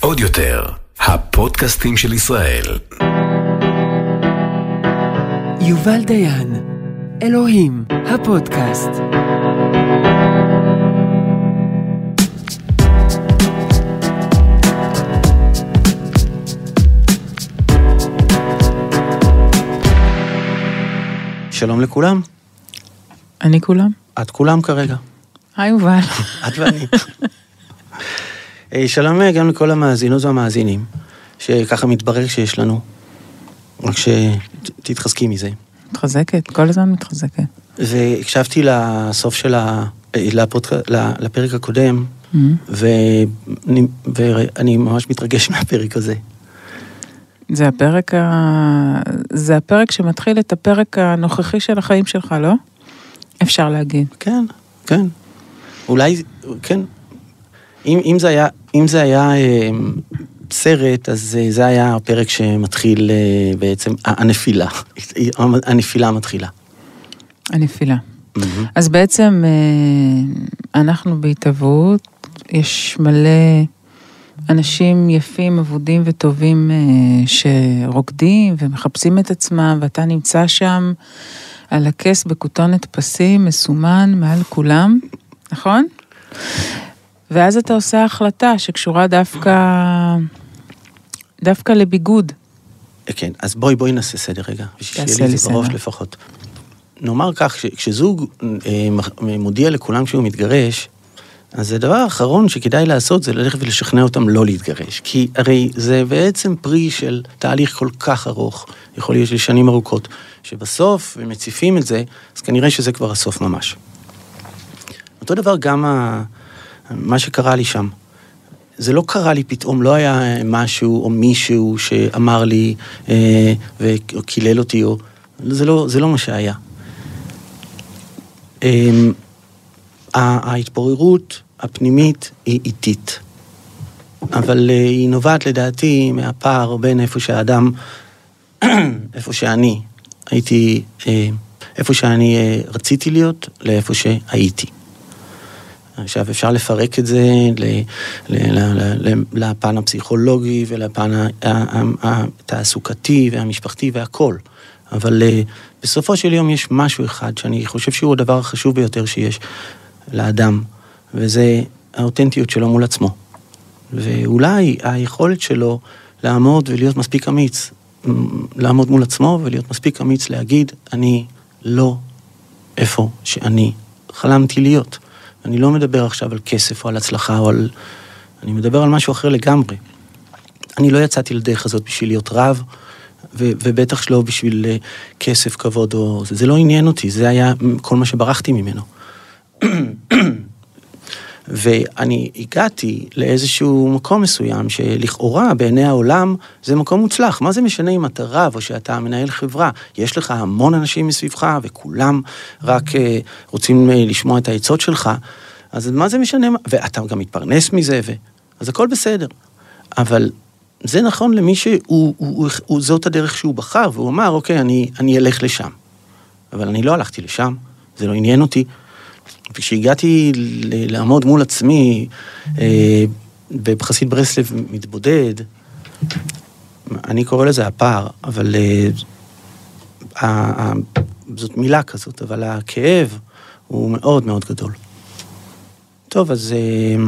עוד יותר, הפודקאסטים של ישראל. יובל דיין, אלוהים, הפודקאסט. שלום לכולם. אני כולם? את כולם כרגע. היי יובל. את ואני. אה, שלום אה, גם לכל המאזינות והמאזינים, שככה מתברר שיש לנו. רק שתתחזקי מזה. מתחזקת, כל הזמן מתחזקת. והקשבתי לסוף של ה... אה, לפודק... לפרק הקודם, Mm-hmm. ואני, ואני ממש מתרגש מהפרק הזה. זה הפרק ה... זה הפרק שמתחיל את הפרק הנוכחי של החיים שלך, לא? אפשר להגיד. כן, כן. אולי, כן. אם, אם זה היה, אם זה היה אה, סרט, אז אה, זה היה הפרק שמתחיל אה, בעצם, הנפילה. הנפילה מתחילה. הנפילה. אז בעצם אה, אנחנו בהתהוות, יש מלא אנשים יפים, אבודים וטובים אה, שרוקדים ומחפשים את עצמם, ואתה נמצא שם על הכס בכותונת פסים, מסומן מעל כולם, נכון? ואז אתה עושה החלטה שקשורה דווקא, דווקא לביגוד. כן, אז בואי, בואי נעשה סדר רגע, בשביל שיהיה לי זה בראש. לפחות. נאמר כך, כשזוג אה, מודיע לכולם שהוא מתגרש, אז הדבר האחרון שכדאי לעשות זה ללכת ולשכנע אותם לא להתגרש. כי הרי זה בעצם פרי של תהליך כל כך ארוך, יכול להיות לשנים ארוכות, שבסוף, הם מציפים את זה, אז כנראה שזה כבר הסוף ממש. אותו דבר גם ה... מה שקרה לי שם. זה לא קרה לי פתאום, לא היה משהו או מישהו שאמר לי אה, וקילל אותי, או... זה לא, זה לא מה שהיה. אה, ההתפוררות הפנימית היא איטית, אבל אה, היא נובעת לדעתי מהפער בין איפה שהאדם, איפה שאני הייתי, אה, איפה שאני אה, רציתי להיות, לאיפה שהייתי. עכשיו, אפשר לפרק את זה לפן הפסיכולוגי ולפן התעסוקתי והמשפחתי והכל. אבל אה, בסופו של יום יש משהו אחד שאני חושב שהוא הדבר החשוב ביותר שיש לאדם, וזה האותנטיות שלו מול עצמו. ואולי היכולת שלו לעמוד ולהיות מספיק אמיץ, לעמוד מול עצמו ולהיות מספיק אמיץ להגיד, אני לא איפה שאני חלמתי להיות. אני לא מדבר עכשיו על כסף או על הצלחה או על... אני מדבר על משהו אחר לגמרי. אני לא יצאתי לדרך הזאת בשביל להיות רב, ו- ובטח שלא בשביל אה, כסף, כבוד או... זה, זה לא עניין אותי, זה היה כל מה שברחתי ממנו. ואני הגעתי לאיזשהו מקום מסוים שלכאורה בעיני העולם זה מקום מוצלח. מה זה משנה אם אתה רב או שאתה מנהל חברה? יש לך המון אנשים מסביבך וכולם רק אה, רוצים אה, לשמוע את העצות שלך, אז מה זה משנה? ואתה גם מתפרנס מזה, ו... אז הכל בסדר. אבל זה נכון למי שהוא, הוא, הוא, הוא, זאת הדרך שהוא בחר, והוא אמר, אוקיי, אני, אני אלך לשם. אבל אני לא הלכתי לשם, זה לא עניין אותי. וכשהגעתי לעמוד מול עצמי, אה, בחסיד ברסלב מתבודד, אני קורא לזה הפער, אבל אה, זאת מילה כזאת, אבל הכאב הוא מאוד מאוד גדול. טוב, אז אה,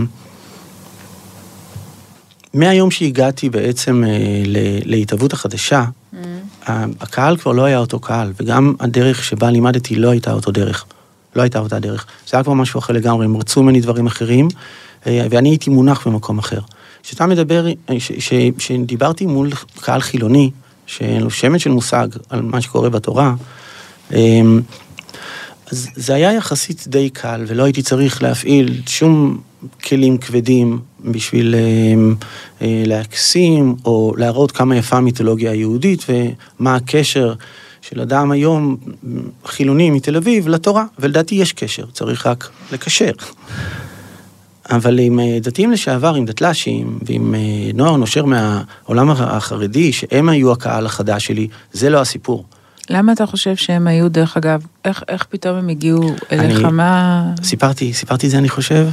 מהיום שהגעתי בעצם להתהוות החדשה, ה- הקהל כבר לא היה אותו קהל, וגם הדרך שבה לימדתי לא הייתה אותו דרך. לא הייתה אותה דרך. זה היה כבר משהו אחר לגמרי, הם רצו ממני דברים אחרים, אה, ואני הייתי מונח במקום אחר. כשאתה מדבר, אה, ש- ש- שדיברתי מול קהל חילוני, שאין לו שמץ של מושג על מה שקורה בתורה, אה, אז זה היה יחסית די קל, ולא הייתי צריך להפעיל שום כלים כבדים בשביל אה, אה, להקסים, או להראות כמה יפה המיתולוגיה היהודית, ומה הקשר של אדם היום חילוני מתל אביב לתורה, ולדעתי יש קשר, צריך רק לקשר. אבל עם אה, דתיים לשעבר, עם דתל"שים, ועם אה, נוער נושר מהעולם החרדי, שהם היו הקהל החדש שלי, זה לא הסיפור. למה אתה חושב שהם היו, דרך אגב, איך, איך פתאום הם הגיעו אליך? אני- מה... סיפרתי, סיפרתי את זה אני חושב?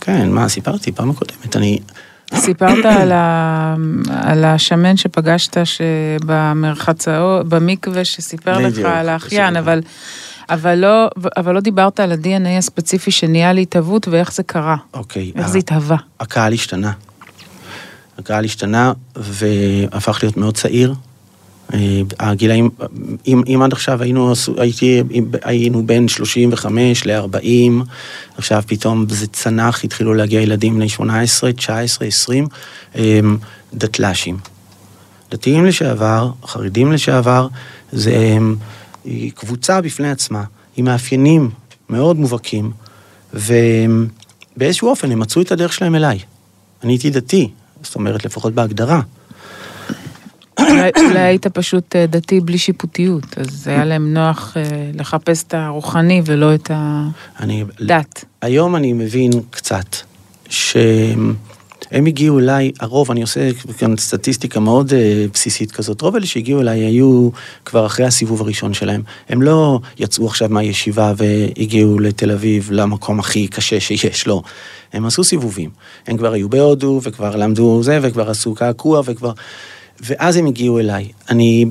כן, מה, סיפרתי פעם הקודמת, אני... סיפרת על, ה... על השמן שפגשת שבמרחצאות, במקווה, שסיפר לך על האחיין. אבל, אבל, לא, אבל לא דיברת על ה-DNA הספציפי שנהיה להתהוות ואיך זה קרה, אוקיי. איך ה- זה התהווה. הקהל השתנה. הקהל השתנה והפך להיות מאוד צעיר. אה, הגילאים, אם, אם עד עכשיו היינו, הייתי, היינו בין 35 ל-40, עכשיו פתאום זה צנח, התחילו להגיע ילדים בני 18, 19, 20, אה, דתל"שים. דתיים לשעבר, חרדים לשעבר, זה היא קבוצה בפני עצמה, עם מאפיינים מאוד מובהקים, ובאיזשהו אופן הם מצאו את הדרך שלהם אליי. אני הייתי דתי, זאת אומרת, לפחות בהגדרה. אולי, אולי היית פשוט אה, דתי בלי שיפוטיות, אז היה להם נוח אה, לחפש את הרוחני ולא את. הדת. היום אני מבין קצת, שהם הגיעו אליי, הרוב, אני עושה כאן סטטיסטיקה מאוד אה, בסיסית כזאת, רוב אלה שהגיעו אליי היו כבר אחרי הסיבוב הראשון שלהם. הם לא יצאו עכשיו מהישיבה והגיעו לתל אביב למקום הכי קשה שיש, לא. הם עשו סיבובים. הם כבר היו בהודו, וכבר למדו זה, וכבר עשו קעקוע, וכבר... ואז הם הגיעו אליי. אני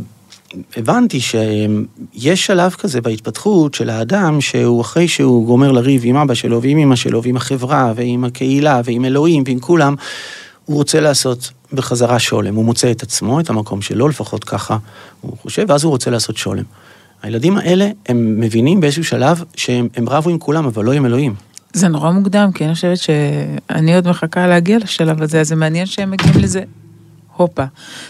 הבנתי שיש שלב כזה בהתפתחות של האדם, שהוא אחרי שהוא גומר לריב עם אבא שלו ועם אמא שלו ועם החברה ועם הקהילה ועם אלוהים ועם כולם, הוא רוצה לעשות בחזרה שולם. הוא מוצא את עצמו, את המקום שלו, לפחות ככה הוא חושב, ואז הוא רוצה לעשות שולם. הילדים האלה, הם מבינים באיזשהו שלב שהם הם רבו עם כולם, אבל לא עם אלוהים. זה נורא מוקדם, כי אני חושבת שאני עוד מחכה להגיע לשלב הזה, אז זה מעניין שהם מגיעים לזה. הופה.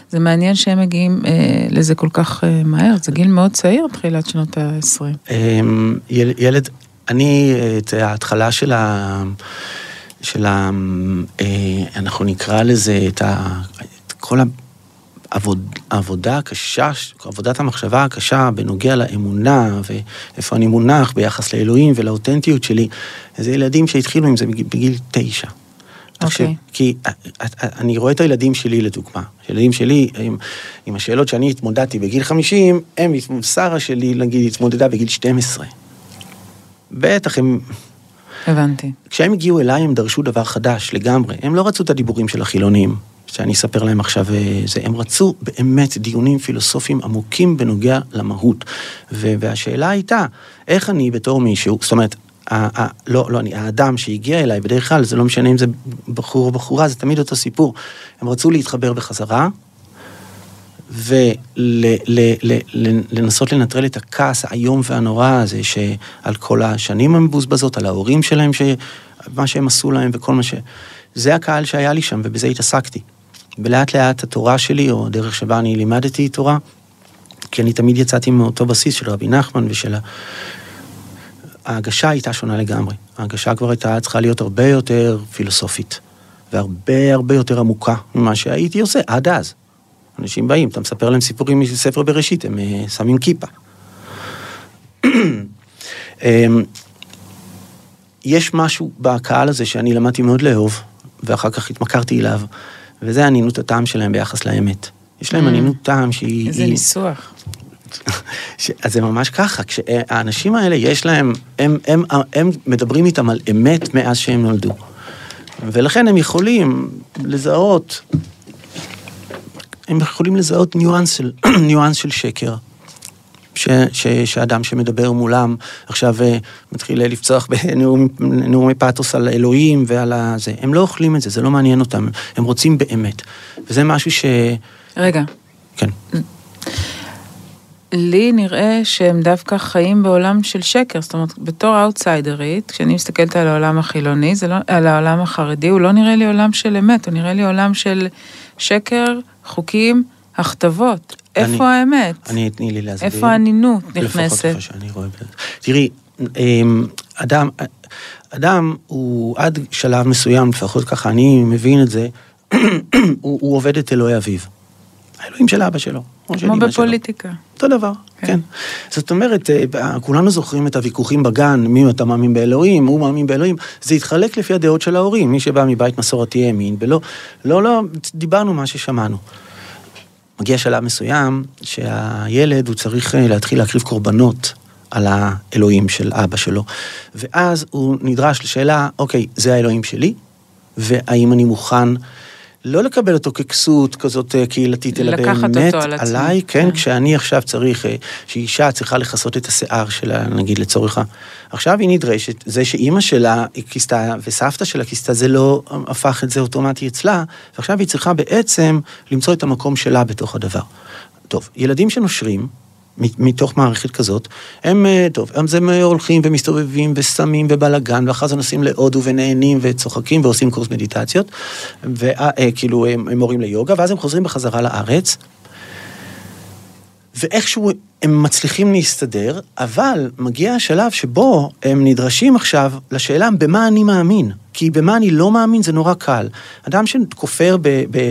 זה מעניין שהם מגיעים אה, לזה כל כך אה, מהר, זה גיל מאוד צעיר, תחילת שנות ה-20. אמ, יל- ילד, אני, את ההתחלה של ה... של ה... אה, אנחנו נקרא לזה את ה... את כל העבוד, העבודה הקשה, עבודת המחשבה הקשה בנוגע לאמונה ואיפה אני מונח ביחס לאלוהים ולאותנטיות שלי, זה ילדים שהתחילו עם זה בגיל תשע. תחשב, אוקיי. כי אה, אה, אני רואה את הילדים שלי לדוגמה. הילדים שלי, עם, עם השאלות שאני התמודדתי בגיל 50, הם, שרה שלי, נגיד, התמודדה בגיל 12. בטח, הם, הבנתי. כשהם הגיעו אליי הם דרשו דבר חדש לגמרי. הם לא רצו את הדיבורים של החילונים, שאני אספר להם עכשיו אה, זה. הם רצו באמת דיונים פילוסופיים עמוקים בנוגע למהות. והשאלה הייתה, איך אני בתור מישהו, זאת אומרת, ה- ה- לא, לא אני, האדם שהגיע אליי, בדרך כלל, זה לא משנה אם זה בחור או בחורה, זה תמיד אותו סיפור. הם רצו להתחבר בחזרה, ולנסות לנטרל את הכעס האיום והנורא הזה שעל כל השנים המבוזבזות, על ההורים שלהם, ש... מה שהם עשו להם וכל מה ש... זה הקהל שהיה לי שם ובזה התעסקתי. ולאט לאט התורה שלי, או הדרך שבה אני לימדתי תורה, כי אני תמיד יצאתי מאותו בסיס של רבי נחמן ושל. ההגשה הייתה שונה לגמרי. ההגשה כבר הייתה צריכה להיות הרבה יותר פילוסופית, והרבה הרבה יותר עמוקה ממה שהייתי עושה עד אז. אנשים באים, אתה מספר להם סיפורים מספר בראשית, הם אה, שמים כיפה. אמ, יש משהו בקהל הזה שאני למדתי מאוד לאהוב, ואחר כך התמכרתי אליו, וזה ענינות הטעם שלהם ביחס לאמת. יש להם Mm. ענינות טעם שהיא... איזה ניסוח. ש... אז זה ממש ככה, כשהאנשים האלה יש להם, הם, הם, הם מדברים איתם על אמת מאז שהם נולדו. ולכן הם יכולים לזהות, הם יכולים לזהות ניואנס של, ניואנס של שקר. ש, ש, שאדם שמדבר מולם עכשיו אה, מתחיל לפצוח בנאומי פאתוס על אלוהים ועל הזה. הם לא אוכלים את זה, זה לא מעניין אותם, הם רוצים באמת. וזה משהו ש... רגע, כן. לי נראה שהם דווקא חיים בעולם של שקר, זאת אומרת, בתור אאוטסיידרית, כשאני מסתכלת על העולם החילוני, זה לא, על העולם החרדי, הוא לא נראה לי עולם של אמת, הוא נראה לי עולם של שקר, חוקים, הכתבות. איפה האמת? אני, תני לי להסביר. איפה האנינות לפחות נכנסת? איפה שאני רואה. תראי, אמ, אדם, אדם הוא עד שלב מסוים, לפחות ככה אני מבין את זה, הוא, הוא עובד את אלוהי אביו. האלוהים של אבא שלו. או של כמו אמא שלו. בפוליטיקה. אותו דבר, כן. כן. זאת אומרת, אה, כולנו זוכרים את הוויכוחים בגן, מי אתה מאמין באלוהים, הוא מאמין באלוהים, זה התחלק לפי הדעות של ההורים, מי שבא מבית מסורתי האמין, ולא, לא, לא, דיברנו מה ששמענו. מגיע שלב מסוים שהילד הוא צריך אה, להתחיל להקריב קורבנות על האלוהים של אבא שלו. ואז הוא נדרש לשאלה, אוקיי, זה האלוהים שלי, והאם אני מוכן לא לקבל אותו ככסות כזאת אה, קהילתית, אלא באמת על. עליי, כן, כן. כשאני עכשיו צריך, אה, שאישה צריכה לכסות את השיער שלה, נגיד לצורך ה... עכשיו היא נדרשת, זה שאימא שלה כיסתה וסבתא שלה כיסתה, זה לא הפך את זה אוטומטי אצלה, ועכשיו היא צריכה בעצם למצוא את המקום שלה בתוך הדבר. טוב, ילדים שנושרים, מתוך מערכת כזאת, הם, אה, טוב, הם זה הולכים ומסתובבים וסמים ובלאגן, ואחר זה נוסעים להודו ונהנים וצוחקים ועושים קורס מדיטציות, וכאילו הם, הם מורים ליוגה, ואז הם חוזרים בחזרה לארץ, ואיכשהו הם מצליחים להסתדר, אבל מגיע השלב שבו הם נדרשים עכשיו לשאלה במה אני מאמין. כי במה אני לא מאמין זה נורא קל. אדם שכופר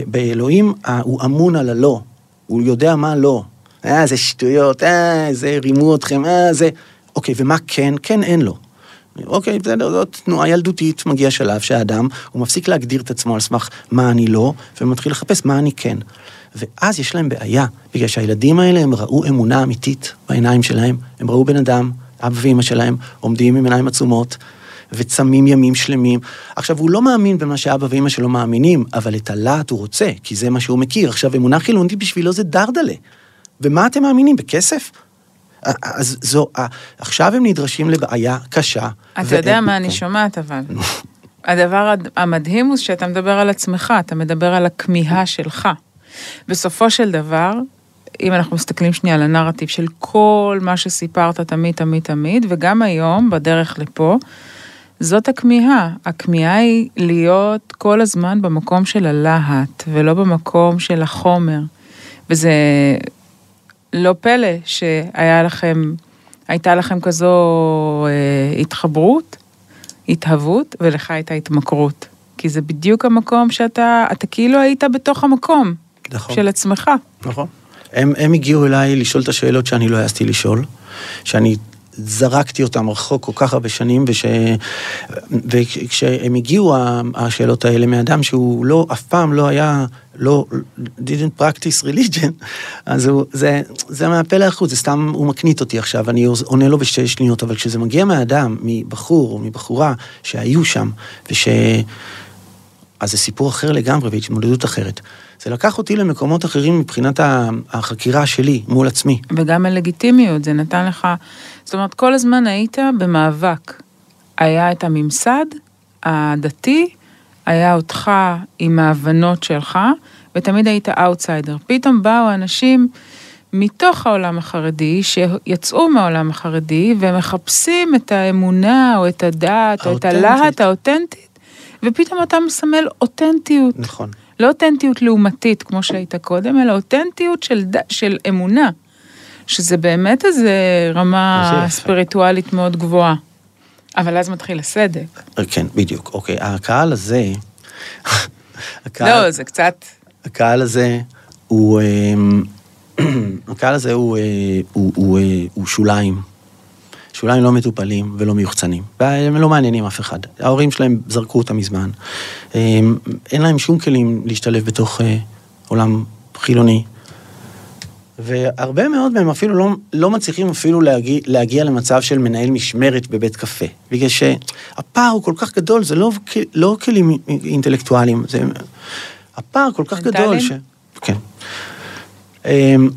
באלוהים, אה, הוא אמון על הלא. הוא יודע מה לא. אה, זה שטויות, אה, זה רימו אתכם, אה, זה... אוקיי, ומה כן? כן, אין לו. אוקיי, בסדר, זאת תנועה ילדותית, מגיע שלב שהאדם, הוא מפסיק להגדיר את עצמו על סמך מה אני לא, ומתחיל לחפש מה אני כן. ואז יש להם בעיה, בגלל שהילדים האלה, הם ראו אמונה אמיתית בעיניים שלהם, הם ראו בן אדם, אבא ואמא שלהם, עומדים עם עיניים עצומות, וצמים ימים שלמים. עכשיו, הוא לא מאמין במה שאבא ואמא שלו מאמינים, אבל את הלהט הוא רוצה, כי זה מה שהוא מכיר. עכשיו, אמונה חילונית בשבילו זה דרדלה. ומה אתם מאמינים, בכסף? אז זו, עכשיו הם נדרשים לבעיה קשה. אתה ואין- יודע מה אני. שומעת, אבל. הדבר הד- המדהים הוא שאתה מדבר על עצמך, אתה מדבר על הכמיהה שלך. בסופו של דבר, אם אנחנו מסתכלים שנייה על הנרטיב של כל מה שסיפרת תמיד, תמיד, תמיד, וגם היום, בדרך לפה, זאת הכמיהה. הכמיהה היא להיות כל הזמן במקום של הלהט, ולא במקום של החומר. וזה לא פלא שהיה לכם, הייתה לכם כזו אה, התחברות, התהוות, ולך הייתה התמכרות. כי זה בדיוק המקום שאתה, אתה כאילו היית בתוך המקום נכון. של עצמך. נכון. הם, הם הגיעו אליי לשאול את השאלות שאני לא העזתי לשאול, שאני זרקתי אותם רחוק כל כך הרבה שנים, וש... וכשהם הגיעו, השאלות האלה, מאדם שהוא לא, אף פעם לא היה, לא, didn't practice religion, אז הוא, זה, זה מהפה לחוץ, זה סתם, הוא מקנית אותי עכשיו, אני עונה לו בשתי שניות, אבל כשזה מגיע מאדם, מבחור או מבחורה שהיו שם, וש... אז זה סיפור אחר לגמרי והתמודדות אחרת. זה לקח אותי למקומות אחרים מבחינת החקירה שלי מול עצמי. וגם הלגיטימיות, זה נתן לך, זאת אומרת, כל הזמן היית במאבק. היה את הממסד הדתי, היה אותך עם ההבנות שלך, ותמיד היית אאוטסיידר. פתאום באו אנשים מתוך העולם החרדי, שיצאו מהעולם החרדי, ומחפשים את האמונה, או את הדת, או את. הלהט האותנטית, ופתאום אתה מסמל אותנטיות. נכון. לא אותנטיות לעומתית כמו שהיית קודם, אלא אותנטיות של. של אמונה, שזה באמת איזה רמה. ספיריטואלית מאוד גבוהה. אבל אז מתחיל הסדק. כן, בדיוק. אוקיי, הקהל הזה... הקהל, לא, זה קצת... הקהל הזה הוא... אמ, הקהל הזה הוא, אה, הוא, הוא, אה, הוא שוליים. שוליים לא מטופלים ולא מיוחצנים. והם לא מעניינים אף אחד. ההורים שלהם זרקו אותם מזמן. אמ, אין להם שום כלים להשתלב בתוך אה, עולם חילוני. והרבה מאוד מהם אפילו לא, לא מצליחים אפילו להגיע, להגיע למצב של מנהל משמרת בבית קפה. בגלל שהפער הוא כל כך גדול, זה לא, לא כלים אינטלקטואליים, זה... הפער כל כך גדול ש... כן. אמ,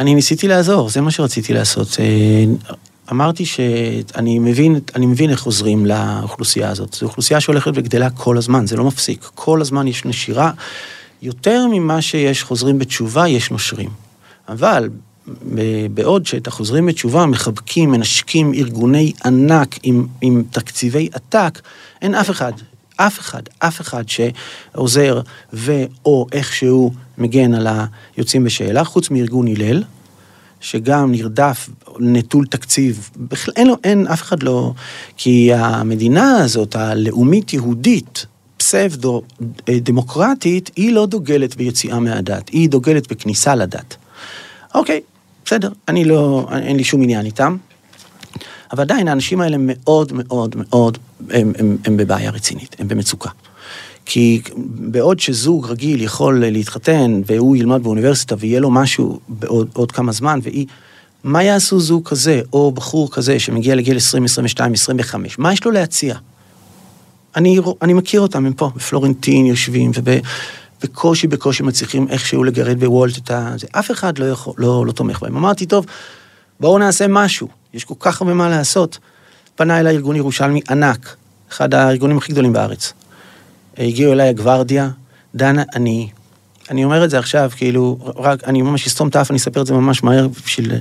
אני ניסיתי לעזור, זה מה שרציתי לעשות. אה, אמרתי שאני מבין, אני מבין איך עוזרים לאוכלוסייה הזאת. זו אוכלוסייה שהולכת וגדלה כל הזמן, זה לא מפסיק. כל הזמן יש נשירה. יותר ממה שיש חוזרים בתשובה, יש נושרים. אבל בעוד שאת החוזרים בתשובה מחבקים, מנשקים ארגוני ענק עם, עם תקציבי עתק, אין אף אחד, אף אחד, אף אחד שעוזר ו/או איכשהו מגן על היוצאים בשאלה, חוץ מארגון הלל, שגם נרדף, נטול תקציב, בכלל אין אין, אף אחד לא... כי המדינה הזאת, הלאומית-יהודית, פסבדו-דמוקרטית, היא לא דוגלת ביציאה מהדת, היא דוגלת בכניסה לדת. אוקיי, בסדר, אני לא, אין לי שום עניין איתם, אבל עדיין האנשים האלה מאוד מאוד מאוד, הם, הם, הם בבעיה רצינית, הם במצוקה. כי בעוד שזוג רגיל יכול להתחתן והוא ילמד באוניברסיטה ויהיה לו משהו בעוד עוד כמה זמן והיא, מה יעשו זוג כזה, או בחור כזה שמגיע לגיל 20, 22, 25, מה יש לו להציע? אני, אני מכיר אותם, הם פה, בפלורנטין יושבים, ובקושי בקושי מצליחים איכשהו לגרד בוולט את ה... זה. אף אחד לא, יכול, לא, לא תומך בהם. אמרתי, טוב, בואו נעשה משהו, יש כל כך הרבה מה לעשות. פנה אליי ארגון ירושלמי ענק, אחד הארגונים הכי גדולים בארץ. הגיעו אליי הגוורדיה, דנה, אני, אני אומר את זה עכשיו, כאילו, רק, אני ממש אסתום את האף, אני אספר את זה ממש מהר בשביל...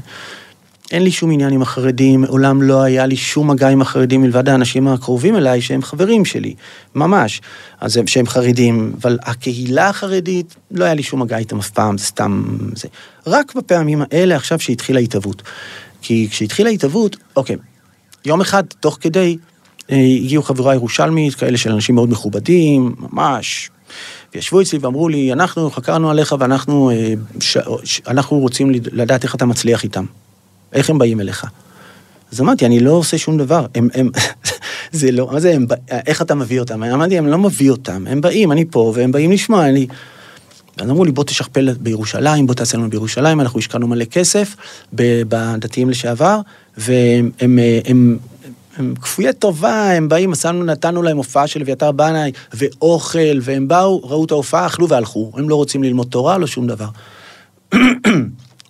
אין לי שום עניין עם החרדים, מעולם לא היה לי שום מגע עם החרדים מלבד האנשים הקרובים אליי שהם חברים שלי, ממש. אז הם, שהם חרדים, אבל הקהילה החרדית, לא היה לי שום מגע איתם אף פעם, זה סתם זה. רק בפעמים האלה עכשיו שהתחילה ההתהוות. כי כשהתחילה ההתהוות, אוקיי, יום אחד, תוך כדי, אה, הגיעו חברה ירושלמית, כאלה של אנשים מאוד מכובדים, ממש. וישבו אצלי ואמרו לי, אנחנו חקרנו עליך ואנחנו אה, ש... אנחנו רוצים לדעת איך אתה מצליח איתם. איך הם באים אליך? אז אמרתי, אני לא עושה שום דבר. הם, הם, זה לא, מה זה, הם, איך אתה מביא אותם? אמרתי, הם לא מביא אותם, הם באים, אני פה, והם באים לשמוע, אני... אז אמרו לי, בוא תשכפל בירושלים, בוא תעשה לנו בירושלים, אנחנו השקענו מלא כסף בדתיים לשעבר, והם הם, הם, הם כפויי טובה, הם באים, עשינו, נתנו להם הופעה של אביתר בנאי, ואוכל, והם באו, ראו את ההופעה, אכלו והלכו. הם לא רוצים ללמוד תורה, לא שום דבר.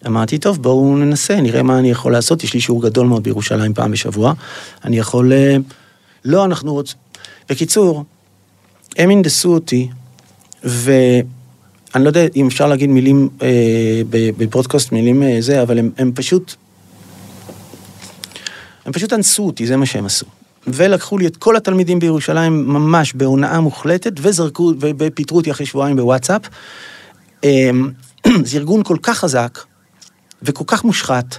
אמרתי, טוב, בואו ננסה, נראה מה אני יכול לעשות. יש לי שיעור גדול מאוד בירושלים פעם בשבוע. אני יכול... אה, לא, אנחנו רוצים... בקיצור, הם הנדסו אותי, ואני לא יודע אם אפשר להגיד מילים אה, בפודקאסט, מילים אה, זה, אבל הם, הם פשוט... הם פשוט אנסו אותי, זה מה שהם עשו. ולקחו לי את כל התלמידים בירושלים ממש בהונאה מוחלטת, וזרקו, ופיטרו אותי אחרי שבועיים בוואטסאפ. אה, זה ארגון כל כך חזק, וכל כך מושחת,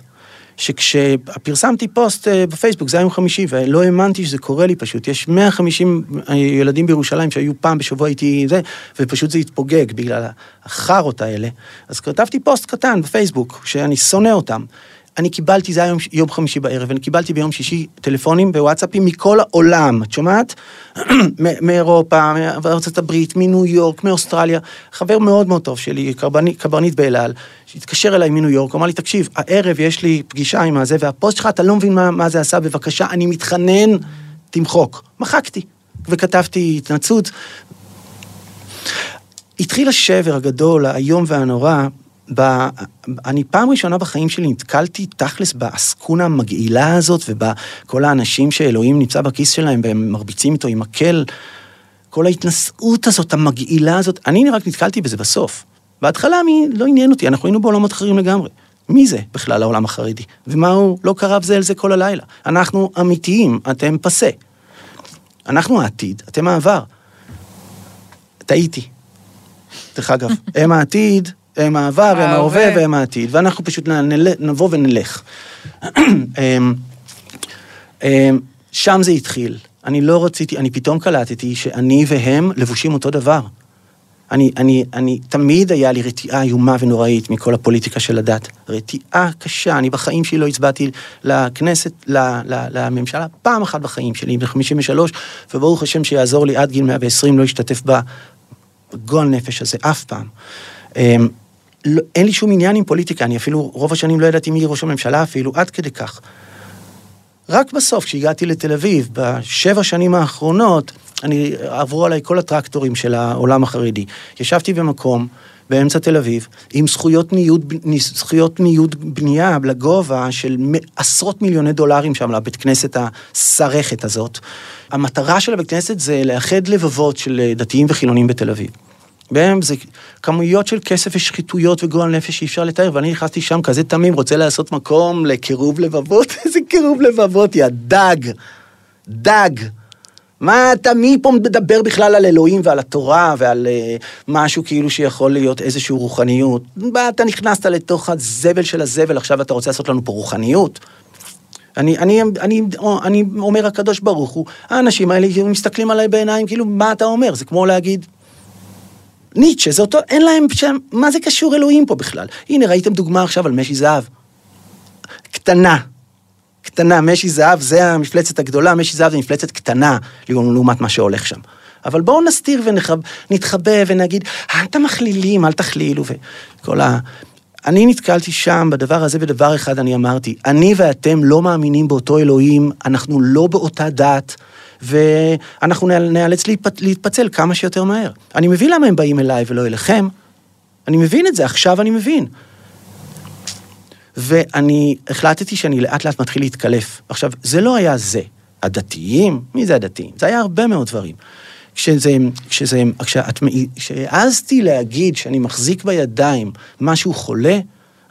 שכשפרסמתי פוסט אה, בפייסבוק, זה היה יום חמישי, ולא האמנתי שזה קורה לי פשוט. יש 150 אה, ילדים בירושלים שהיו פעם בשבוע איתי זה, ופשוט זה התפוגג בגלל החארות האלה. אז כתבתי פוסט קטן בפייסבוק, שאני שונא אותם. אני קיבלתי, זה היה יום, חמישי בערב, אני קיבלתי ביום שישי טלפונים בוואטסאפים מכל העולם, את שומעת? מאירופה, מארצות הברית, מניו יורק, מאוסטרליה. חבר מאוד מאוד טוב שלי, קברניט, קברניט באל על, שהתקשר אליי מניו יורק, אמר לי, תקשיב, הערב יש לי פגישה עם הזה, והפוסט שלך, אתה לא מבין מה, מה זה עשה, בבקשה, אני מתחנן, תמחוק. מחקתי, וכתבתי התנצלות. התחיל השבר הגדול, האיום והנורא, ב... אני פעם ראשונה בחיים שלי נתקלתי תכלס בעסקונה המגעילה הזאת ובכל האנשים שאלוהים נמצא בכיס שלהם והם מרביצים איתו עם מקל. כל ההתנשאות הזאת, המגעילה הזאת, אני רק נתקלתי בזה בסוף. בהתחלה מי, לא עניין אותי, אנחנו היינו בעולמות אחרים לגמרי. מי זה בכלל העולם החרדי? ומה הוא לא קרב זה אל זה כל הלילה? אנחנו אמיתיים, אתם פסה. אנחנו העתיד, אתם העבר. טעיתי. דרך אגב, הם העתיד, הם העבר, הם ההווה והם העתיד, ואנחנו פשוט נבוא ונלך. אמ, אמ, שם זה התחיל. אני לא רציתי, אני פתאום קלטתי שאני והם לבושים אותו דבר. אני, אני, אני, תמיד היה לי רתיעה איומה ונוראית מכל הפוליטיקה של הדת. רתיעה קשה, אני בחיים שלי לא הצבעתי לכנסת, ל, ל, לממשלה, פעם אחת בחיים שלי, ב-53, וברוך השם שיעזור לי עד גיל 120 לא השתתף בגועל נפש הזה, אף פעם. לא, אין לי שום עניין עם פוליטיקה, אני אפילו רוב השנים לא ידעתי מי יהיה ראש הממשלה אפילו, עד כדי כך. רק בסוף, כשהגעתי לתל אביב, בשבע שנים האחרונות, אני, עברו עליי כל הטרקטורים של העולם החרדי. ישבתי במקום, באמצע תל אביב, עם זכויות ניוד, זכויות ניוד בנייה לגובה של עשרות מיליוני דולרים שם, לבית כנסת הסרכת הזאת. המטרה של הבית כנסת זה לאחד לבבות של דתיים וחילונים בתל אביב. בהם זה כמויות של כסף ושחיתויות וגועל נפש שאי אפשר לתאר, ואני נכנסתי שם כזה תמים, רוצה לעשות מקום לקירוב לבבות, איזה קירוב לבבות, יא דג, דג. מה אתה, מי פה מדבר בכלל על אלוהים ועל התורה ועל uh, משהו כאילו שיכול להיות איזושהי רוחניות? מה אתה נכנסת לתוך הזבל של הזבל, עכשיו אתה רוצה לעשות לנו פה רוחניות? אני, אני, אני, אני אומר הקדוש ברוך הוא, האנשים האלה מסתכלים עליי בעיניים, כאילו, מה אתה אומר? זה כמו להגיד, ניטשה, זה אותו, אין להם שם, מה זה קשור אלוהים פה בכלל? הנה, ראיתם דוגמה עכשיו על משי זהב. קטנה, קטנה, משי זהב זה המפלצת הגדולה, משי זהב זה מפלצת קטנה לעומת מה שהולך שם. אבל בואו נסתיר ונתחבא ונגיד, אל תמכלילים, אל תכלילו, וכל ה... אני נתקלתי שם בדבר הזה בדבר אחד אני אמרתי, אני ואתם לא מאמינים באותו אלוהים, אנחנו לא באותה דת, ואנחנו להתפ... להתפצל כמה שיותר מהר. אני מבין למה הם באים אליי ולא אליכם, אני מבין את זה, עכשיו אני מבין. ואני החלטתי שאני לאט לאט מתחיל להתקלף. עכשיו, זה לא היה זה. הדתיים, מי זה הדתיים? זה היה הרבה מאוד דברים. כשזה, כשזה, כשאת, כשהעזתי להגיד שאני מחזיק בידיים משהו חולה,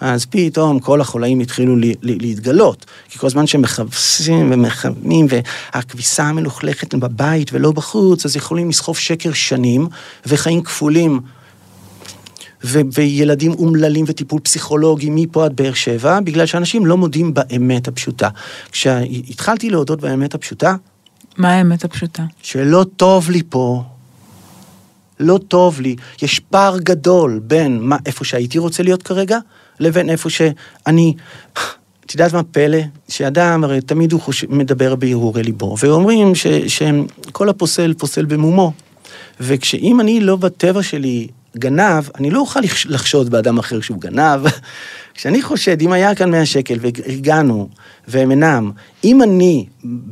אז פתאום כל החולאים התחילו לי, לי, להתגלות. כי כל הזמן שמחפשים ומחמים, והכביסה המלוכלכת בבית ולא בחוץ, אז יכולים לסחוב שקר שנים, וחיים כפולים ו- וילדים אומללים וטיפול פסיכולוגי מפה עד באר שבע, בגלל שאנשים לא מודים באמת הפשוטה. כשהתחלתי להודות באמת הפשוטה... מה האמת הפשוטה? שלא טוב לי פה. לא טוב לי. יש פער גדול בין מה, איפה שהייתי רוצה להיות כרגע, לבין איפה שאני... את יודעת מה פלא? שאדם, הרי תמיד הוא חוש... מדבר בהרהורי ליבו, ואומרים ש... שכל הפוסל פוסל במומו. וכשאם אני לא בטבע שלי גנב, אני לא אוכל לחשוד באדם אחר שהוא גנב. כשאני חושד, אם היה כאן 100 שקל והגענו והם אינם, אם אני,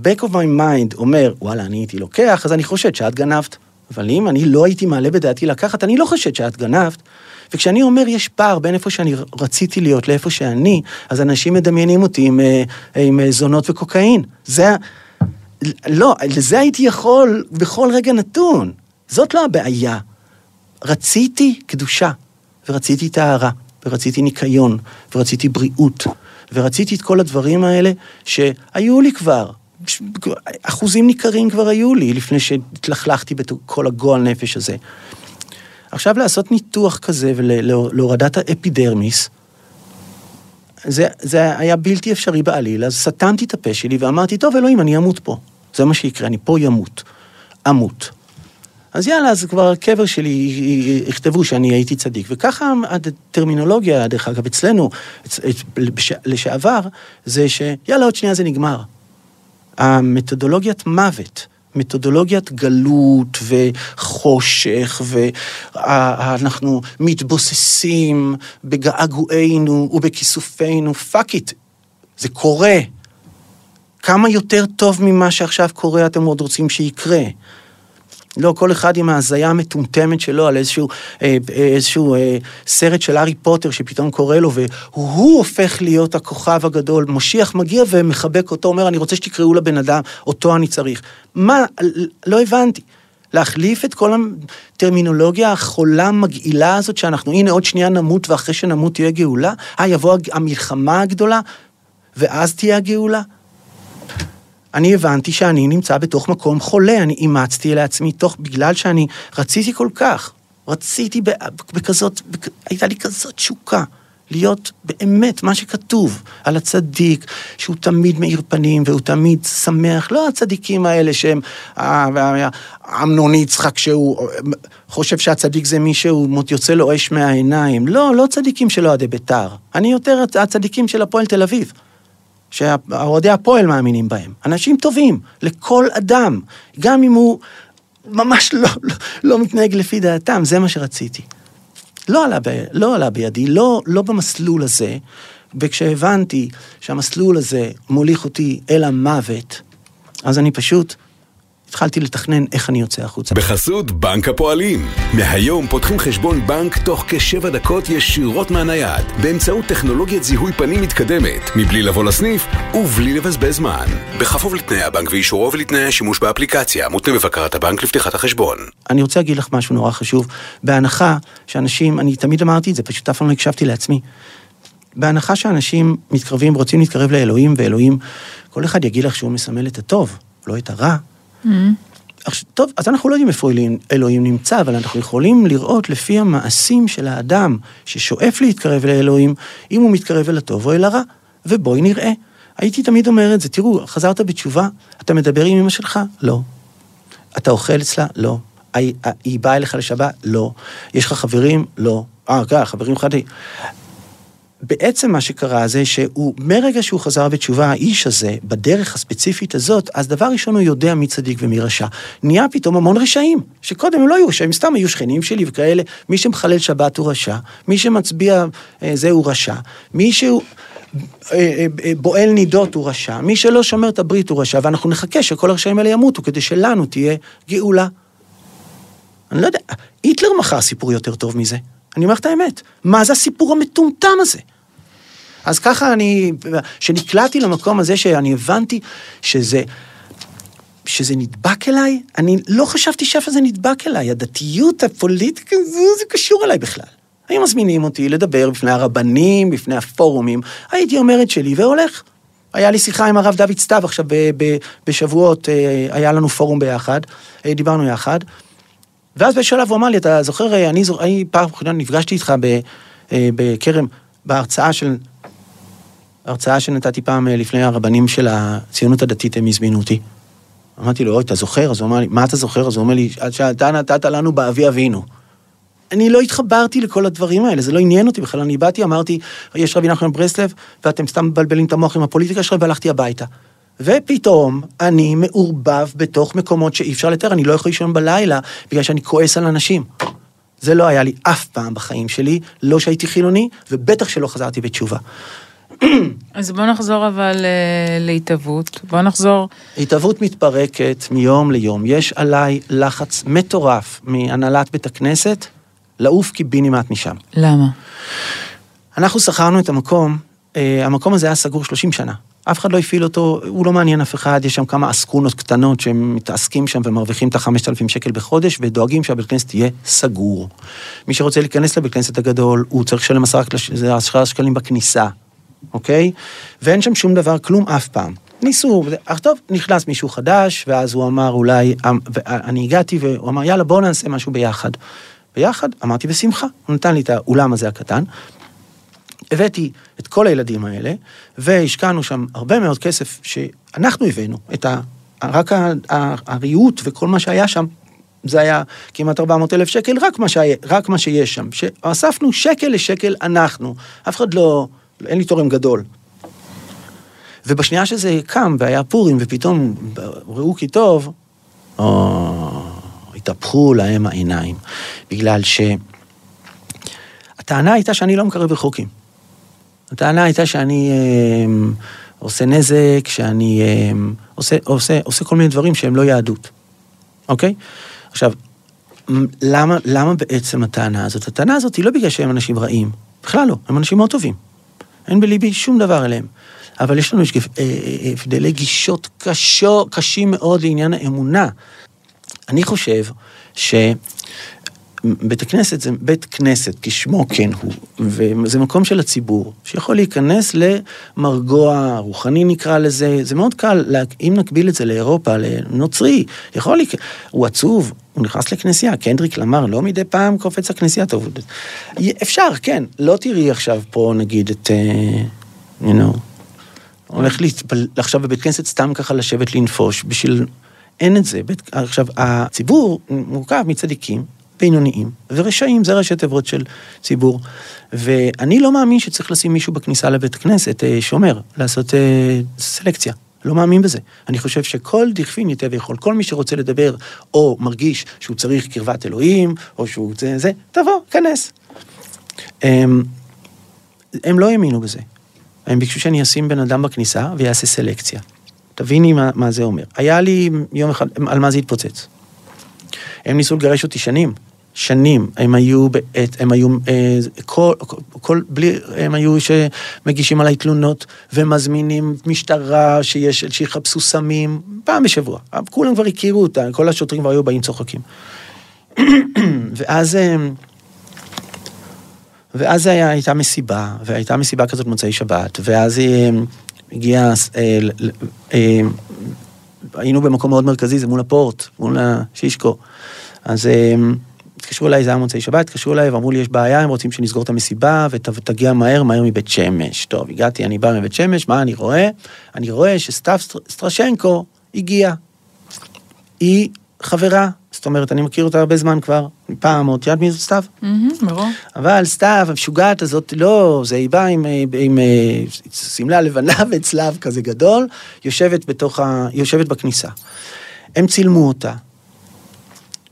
back of my mind אומר, וואלה, אני הייתי לוקח, אז אני חושד שאת גנבת. אבל אם אני לא הייתי מעלה בדעתי לקחת, אני לא חושד שאת גנבת. וכשאני אומר יש פער בין איפה שאני רציתי להיות לאיפה שאני, אז אנשים מדמיינים אותי עם, אה, עם אה, זונות וקוקאין. זה... לא, לזה הייתי יכול בכל רגע נתון. זאת לא הבעיה. רציתי קדושה, ורציתי טהרה, ורציתי ניקיון, ורציתי בריאות, ורציתי את כל הדברים האלה שהיו לי כבר. אחוזים ניכרים כבר היו לי לפני שהתלכלכתי בכל הגועל נפש הזה. עכשיו לעשות ניתוח כזה ולהורדת האפידרמיס, זה, זה היה בלתי אפשרי בעליל, אז סתמתי את הפה שלי ואמרתי, טוב אלוהים, אני אמות פה. זה מה שיקרה, אני פה ימות. אמות. אז יאללה, אז כבר הקבר שלי יכתבו שאני הייתי צדיק. וככה הטרמינולוגיה, דרך אגב, אצלנו, לשעבר, זה שיאללה, עוד שנייה זה נגמר. המתודולוגיית מוות, מתודולוגיית גלות וחושך, ואנחנו מתבוססים בגעגועינו ובכיסופינו, fuck it, זה קורה. כמה יותר טוב ממה שעכשיו קורה אתם עוד רוצים שיקרה? לא, כל אחד עם ההזיה המטומטמת שלו על איזשהו, אה, איזשהו אה, סרט של הארי פוטר שפתאום קורא לו, והוא הופך להיות הכוכב הגדול. משיח מגיע ומחבק אותו, אומר, אני רוצה שתקראו לבן אדם, אותו אני צריך. מה, לא הבנתי. להחליף את כל הטרמינולוגיה החולה המגעילה הזאת, שאנחנו, הנה עוד שנייה נמות ואחרי שנמות תהיה גאולה? אה, יבוא המלחמה הגדולה ואז תהיה הגאולה? אני הבנתי שאני נמצא בתוך מקום חולה, אני אימצתי לעצמי תוך, בגלל שאני רציתי כל כך, רציתי בכזאת, הייתה לי כזאת תשוקה. להיות באמת מה שכתוב על הצדיק, שהוא תמיד מאיר פנים והוא תמיד שמח, לא הצדיקים האלה שהם אמנון יצחק שהוא חושב שהצדיק זה מי שהוא יוצא לו אש מהעיניים, לא, לא צדיקים של אוהדי בית"ר, אני יותר הצדיקים של הפועל תל אביב. שאוהדי הפועל מאמינים בהם. אנשים טובים, לכל אדם, גם אם הוא ממש לא, לא, לא מתנהג לפי דעתם, זה מה שרציתי. לא עלה, ב, לא עלה בידי, לא, לא במסלול הזה, וכשהבנתי שהמסלול הזה מוליך אותי אל המוות, אז אני פשוט התחלתי לתכנן איך אני יוצא החוצה. בחסות בנק הפועלים. מהיום פותחים חשבון בנק תוך כשבע דקות ישירות מהנייד, באמצעות טכנולוגיית זיהוי פנים מתקדמת, מבלי לבוא לסניף ובלי לבזבז זמן. בכפוף לתנאי הבנק ואישורו ולתנאי השימוש באפליקציה, מותנה בבקרת הבנק לפתיחת החשבון. אני רוצה להגיד לך משהו נורא חשוב. בהנחה שאנשים, אני תמיד אמרתי את זה, פשוט אף פעם לא הקשבתי לעצמי. בהנחה שאנשים מתקרבים, רוצים להתקרב לאלוהים, ואלוהים, כל אחד יגיד לך שהוא מסמל את הטוב, לא את הרע. עכשיו, טוב, אז אנחנו לא יודעים איפה אלוהים, אלוהים נמצא, אבל אנחנו יכולים לראות לפי המעשים של האדם ששואף להתקרב לאלוהים, אם הוא מתקרב אל הטוב או אל הרע, ובואי נראה. הייתי תמיד אומר את זה, תראו, חזרת בתשובה, אתה מדבר עם אמא שלך? לא. אתה אוכל אצלה? לא. היא, באה אליך לשבת? לא. יש לך חברים? לא. אה, כן, חברים חדים. בעצם מה שקרה זה שהוא, מרגע שהוא חזר בתשובה, האיש הזה, בדרך הספציפית הזאת, אז דבר ראשון הוא יודע מי צדיק ומי רשע. נהיה פתאום המון רשעים, שקודם הם לא היו רשעים, סתם היו שכנים שלי וכאלה, מי שמחלל שבת הוא רשע, מי שמצביע אה, זה הוא רשע, מי שהוא... אה, אה, אה, בועל נידות הוא רשע, מי שלא שומר את הברית הוא רשע, ואנחנו נחכה שכל הרשעים האלה ימותו כדי שלנו תהיה גאולה. אני לא יודע, היטלר מכר סיפור יותר טוב מזה. אני אומר את האמת. מה זה הסיפור המטומטם הזה? אז ככה אני, כשנקלעתי למקום הזה שאני הבנתי שזה, שזה נדבק אליי, אני לא חשבתי שאיפה זה נדבק אליי, הדתיות הפוליטיקה, זה, זה קשור אליי בכלל. היו מזמינים אותי לדבר בפני הרבנים, בפני הפורומים, הייתי אומר את שלי והולך. היה לי שיחה עם הרב דוד סתיו עכשיו ב- ב- בשבועות, אה, היה לנו פורום ביחד, אה, דיברנו יחד, ואז בשלב הוא אמר לי, אתה זוכר, אה, אני, זוכר, אני פעם אחרונה נפגשתי איתך ב- בכרם, בהרצאה של, הרצאה שנתתי פעם לפני הרבנים של הציונות הדתית, הם הזמינו אותי. אמרתי לו, אוי, אתה זוכר? אז הוא אמר לי, מה אתה זוכר? אז הוא אומר לי, אתה נתת לנו באבי אבינו. אני לא התחברתי לכל הדברים האלה, זה לא עניין אותי בכלל, אני באתי, אמרתי, יש רבי נחמן ברסלב, ואתם סתם מבלבלים את המוח עם הפוליטיקה שלכם, והלכתי הביתה. ופתאום אני מעורבב בתוך מקומות שאי אפשר לתאר, אני לא יכול לישון בלילה, בגלל שאני כועס על אנשים. זה לא היה לי אף פעם בחיים שלי, לא שהייתי חילוני, ובטח שלא חזרתי בתשובה. אז בוא נחזור אבל אה, להתהוות, בוא נחזור... התהוות מתפרקת מיום ליום. יש עליי לחץ מטורף מהנהלת בית הכנסת לעוף קיבינימט משם. למה? אנחנו שכרנו את המקום, המקום הזה היה סגור 30 שנה. אף אחד לא הפעיל אותו, הוא לא מעניין אף אחד, יש שם כמה אסקונות קטנות שהם מתעסקים שם ומרוויחים את ה-5,000 שקל בחודש ודואגים שהבית כנסת יהיה סגור. מי שרוצה להיכנס לבית כנסת הגדול, הוא צריך לשלם עשרה שקלים בכניסה, אוקיי? ואין שם שום דבר, כלום אף פעם. ניסו, אך טוב, נכנס מישהו חדש, ואז הוא אמר אולי, אני הגעתי והוא אמר יאללה בואו נעשה משהו ביחד. ביחד, אמרתי בשמחה, הוא נתן לי את האולם הזה הקטן. הבאתי את כל הילדים האלה, והשקענו שם הרבה מאוד כסף שאנחנו הבאנו, את ה... רק הריהוט וכל מה שהיה שם, זה היה כמעט 400 אלף שקל, רק מה, שהיה, רק מה שיש שם. שאספנו שקל לשקל אנחנו, אף אחד לא, אין לי תורם גדול. ובשנייה שזה קם והיה פורים, ופתאום ראו כי טוב, או... התהפכו להם העיניים, בגלל שהטענה הייתה שאני לא מקרב רחוקים. הטענה הייתה שאני אה, עושה נזק, שאני אה, עושה, עושה, עושה כל מיני דברים שהם לא יהדות, אוקיי? עכשיו, למה, למה בעצם הטענה הזאת? הטענה הזאת היא לא בגלל שהם אנשים רעים, בכלל לא, הם אנשים מאוד טובים. אין בליבי שום דבר אליהם. אבל יש לנו אה, אה, הבדלי גישות קשו, קשים מאוד לעניין האמונה. אני חושב שבית הכנסת זה בית כנסת, כשמו כן הוא, וזה מקום של הציבור, שיכול להיכנס למרגוע רוחני נקרא לזה, זה מאוד קל, אם נקביל את זה לאירופה, לנוצרי, יכול להיכנס, הוא עצוב, הוא נכנס לכנסייה, קנדריק למר, לא מדי פעם קופץ לכנסייה, טוב, אפשר, כן, לא תראי עכשיו פה נגיד את, uh, you know, הולך להתפל... עכשיו בבית כנסת סתם ככה לשבת לנפוש בשביל אין את זה. בית, עכשיו, הציבור מורכב מצדיקים, בינוניים ורשעים, זה ראשי תיבות של ציבור. ואני לא מאמין שצריך לשים מישהו בכניסה לבית הכנסת, אה, שומר, לעשות אה, סלקציה. לא מאמין בזה. אני חושב שכל דכפין ייתה ויכול, כל מי שרוצה לדבר, או מרגיש שהוא צריך קרבת אלוהים, או שהוא זה, זה, תבוא, כנס. הם, הם לא האמינו בזה. הם ביקשו שאני אשים בן אדם בכניסה ויעשה סלקציה. תביני מה, מה זה אומר. היה לי יום אחד, על מה זה התפוצץ. הם ניסו לגרש אותי שנים, שנים. הם היו בעת, הם היו, אה, כל, כל, בלי, הם היו שמגישים עליי תלונות ומזמינים משטרה שיש, שיחפשו סמים, פעם בשבוע. כולם כבר הכירו אותה, כל השוטרים כבר היו באים צוחקים. ואז... אה, ואז היה, הייתה מסיבה, והייתה מסיבה כזאת מוצאי שבת, ואז אה, הגיע, היינו במקום מאוד מרכזי, זה מול הפורט, מול השישקו. אז התקשרו אליי, זה היה מוצאי שבת, התקשרו אליי ואמרו לי, יש בעיה, הם רוצים שנסגור את המסיבה ותגיע מהר, מהר מבית שמש. טוב, הגעתי, אני בא מבית שמש, מה אני רואה? אני רואה שסתיו סטרשנקו הגיעה. היא חברה, זאת אומרת, אני מכיר אותה הרבה זמן כבר, פעם עוד, יודעת מי זאת סתיו? ברור. אבל סתיו, המשוגעת הזאת, לא, זה היא באה עם, עם אה, שמלה לבנה וצלב כזה גדול, יושבת בתוך ה... יושבת בכניסה. הם צילמו אותה,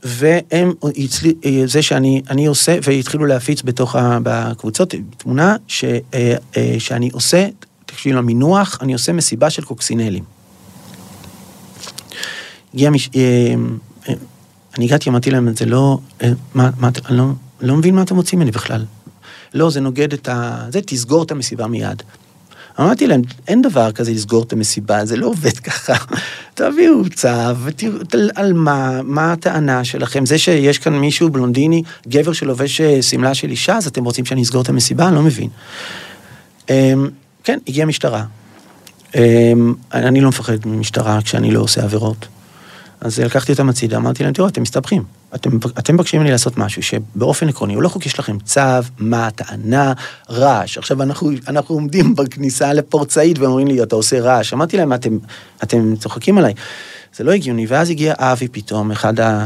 והם, אה, זה שאני אני עושה, והתחילו להפיץ בתוך ה... בקבוצות תמונה ש, אה, אה, שאני עושה, תקשיבי למינוח, אני עושה מסיבה של קוקסינלים. הגיע מש... אני הגעתי, אמרתי להם, זה לא... מה, מה, אני לא, לא מבין מה אתם רוצים ממני בכלל. לא, זה נוגד את ה... זה, תסגור את המסיבה מיד. אמרתי להם, אין דבר כזה לסגור את המסיבה, זה לא עובד ככה. תביאו צו, ותראו על מה, מה הטענה שלכם. זה שיש כאן מישהו בלונדיני, גבר שלובש אה, שמלה של אישה, אז אתם רוצים שאני אסגור את המסיבה? אני לא מבין. אמ, כן, הגיעה משטרה. אמ, אני לא מפחד ממשטרה כשאני לא עושה עבירות. אז לקחתי אותם הצידה, אמרתי להם, תראו, אתם מסתבכים. אתם, אתם מבקשים ממני לעשות משהו שבאופן עקרוני הוא לא חוקי, יש לכם צו, מה הטענה, רעש. עכשיו, אנחנו, אנחנו עומדים בכניסה לפורצאית ואומרים לי, אתה עושה רעש. אמרתי להם, אתם, אתם צוחקים עליי. זה לא הגיוני. ואז הגיע אבי פתאום, אחד, ה,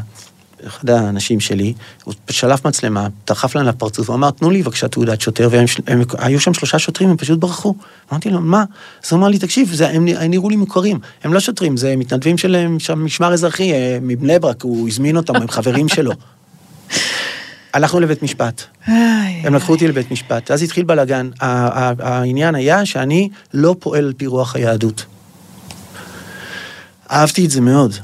אחד האנשים שלי, הוא שלף מצלמה, דחף להם לפרצוף, הוא אמר, תנו לי בבקשה תעודת שוטר, והם הם, היו שם שלושה שוטרים, הם פשוט ברחו. אמרתי לו, מה? אז הוא אמר לי, תקשיב, זה, הם, הם נראו לי מוכרים, הם לא שוטרים, זה מתנדבים של שם משמר אזרחי, אה, מבני ברק, הוא הזמין אותם, הם חברים שלו. הלכנו לבית משפט, הם לקחו אותי לבית משפט, אז התחיל בלאגן. העניין היה שאני לא פועל על פי רוח היהדות. אהבתי את זה מאוד,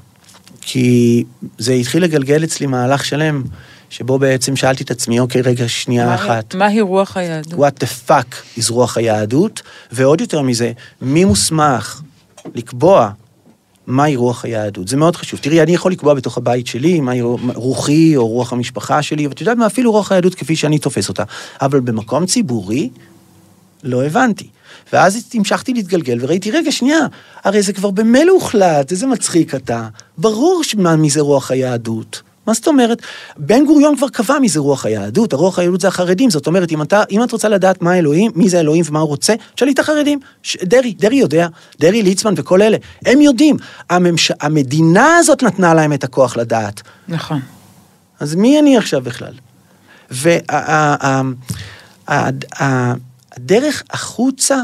כי זה התחיל לגלגל אצלי מהלך שלם, שבו בעצם שאלתי את עצמי, אוקיי, רגע, שנייה מה- אחת. מהי רוח היהדות? what the fuck is רוח היהדות, ועוד יותר מזה, מי מוסמך לקבוע מהי רוח היהדות? זה מאוד חשוב. תראי, אני יכול לקבוע בתוך הבית שלי מהי רוחי או רוח המשפחה שלי, ואת יודעת מה, אפילו רוח היהדות כפי שאני תופס אותה. אבל במקום ציבורי, לא הבנתי. ואז המשכתי להתגלגל וראיתי, רגע, שנייה, הרי זה כבר במילא הוחלט, איזה מצחיק אתה. ברור שמה- מי זה רוח היהדות. מה זאת אומרת? בן גוריון כבר קבע מי זה רוח היהדות, הרוח היהדות זה החרדים, זאת אומרת, אם, אתה, אם את רוצה לדעת מה אלוהים, מי זה אלוהים ומה הוא רוצה, תשאלי את החרדים. ש- דרעי, דרעי יודע, דרעי, ליצמן וכל אלה, הם יודעים. הממש... המדינה הזאת נתנה להם את הכוח לדעת. נכון. אז מי אני עכשיו בכלל? והדרך החוצה,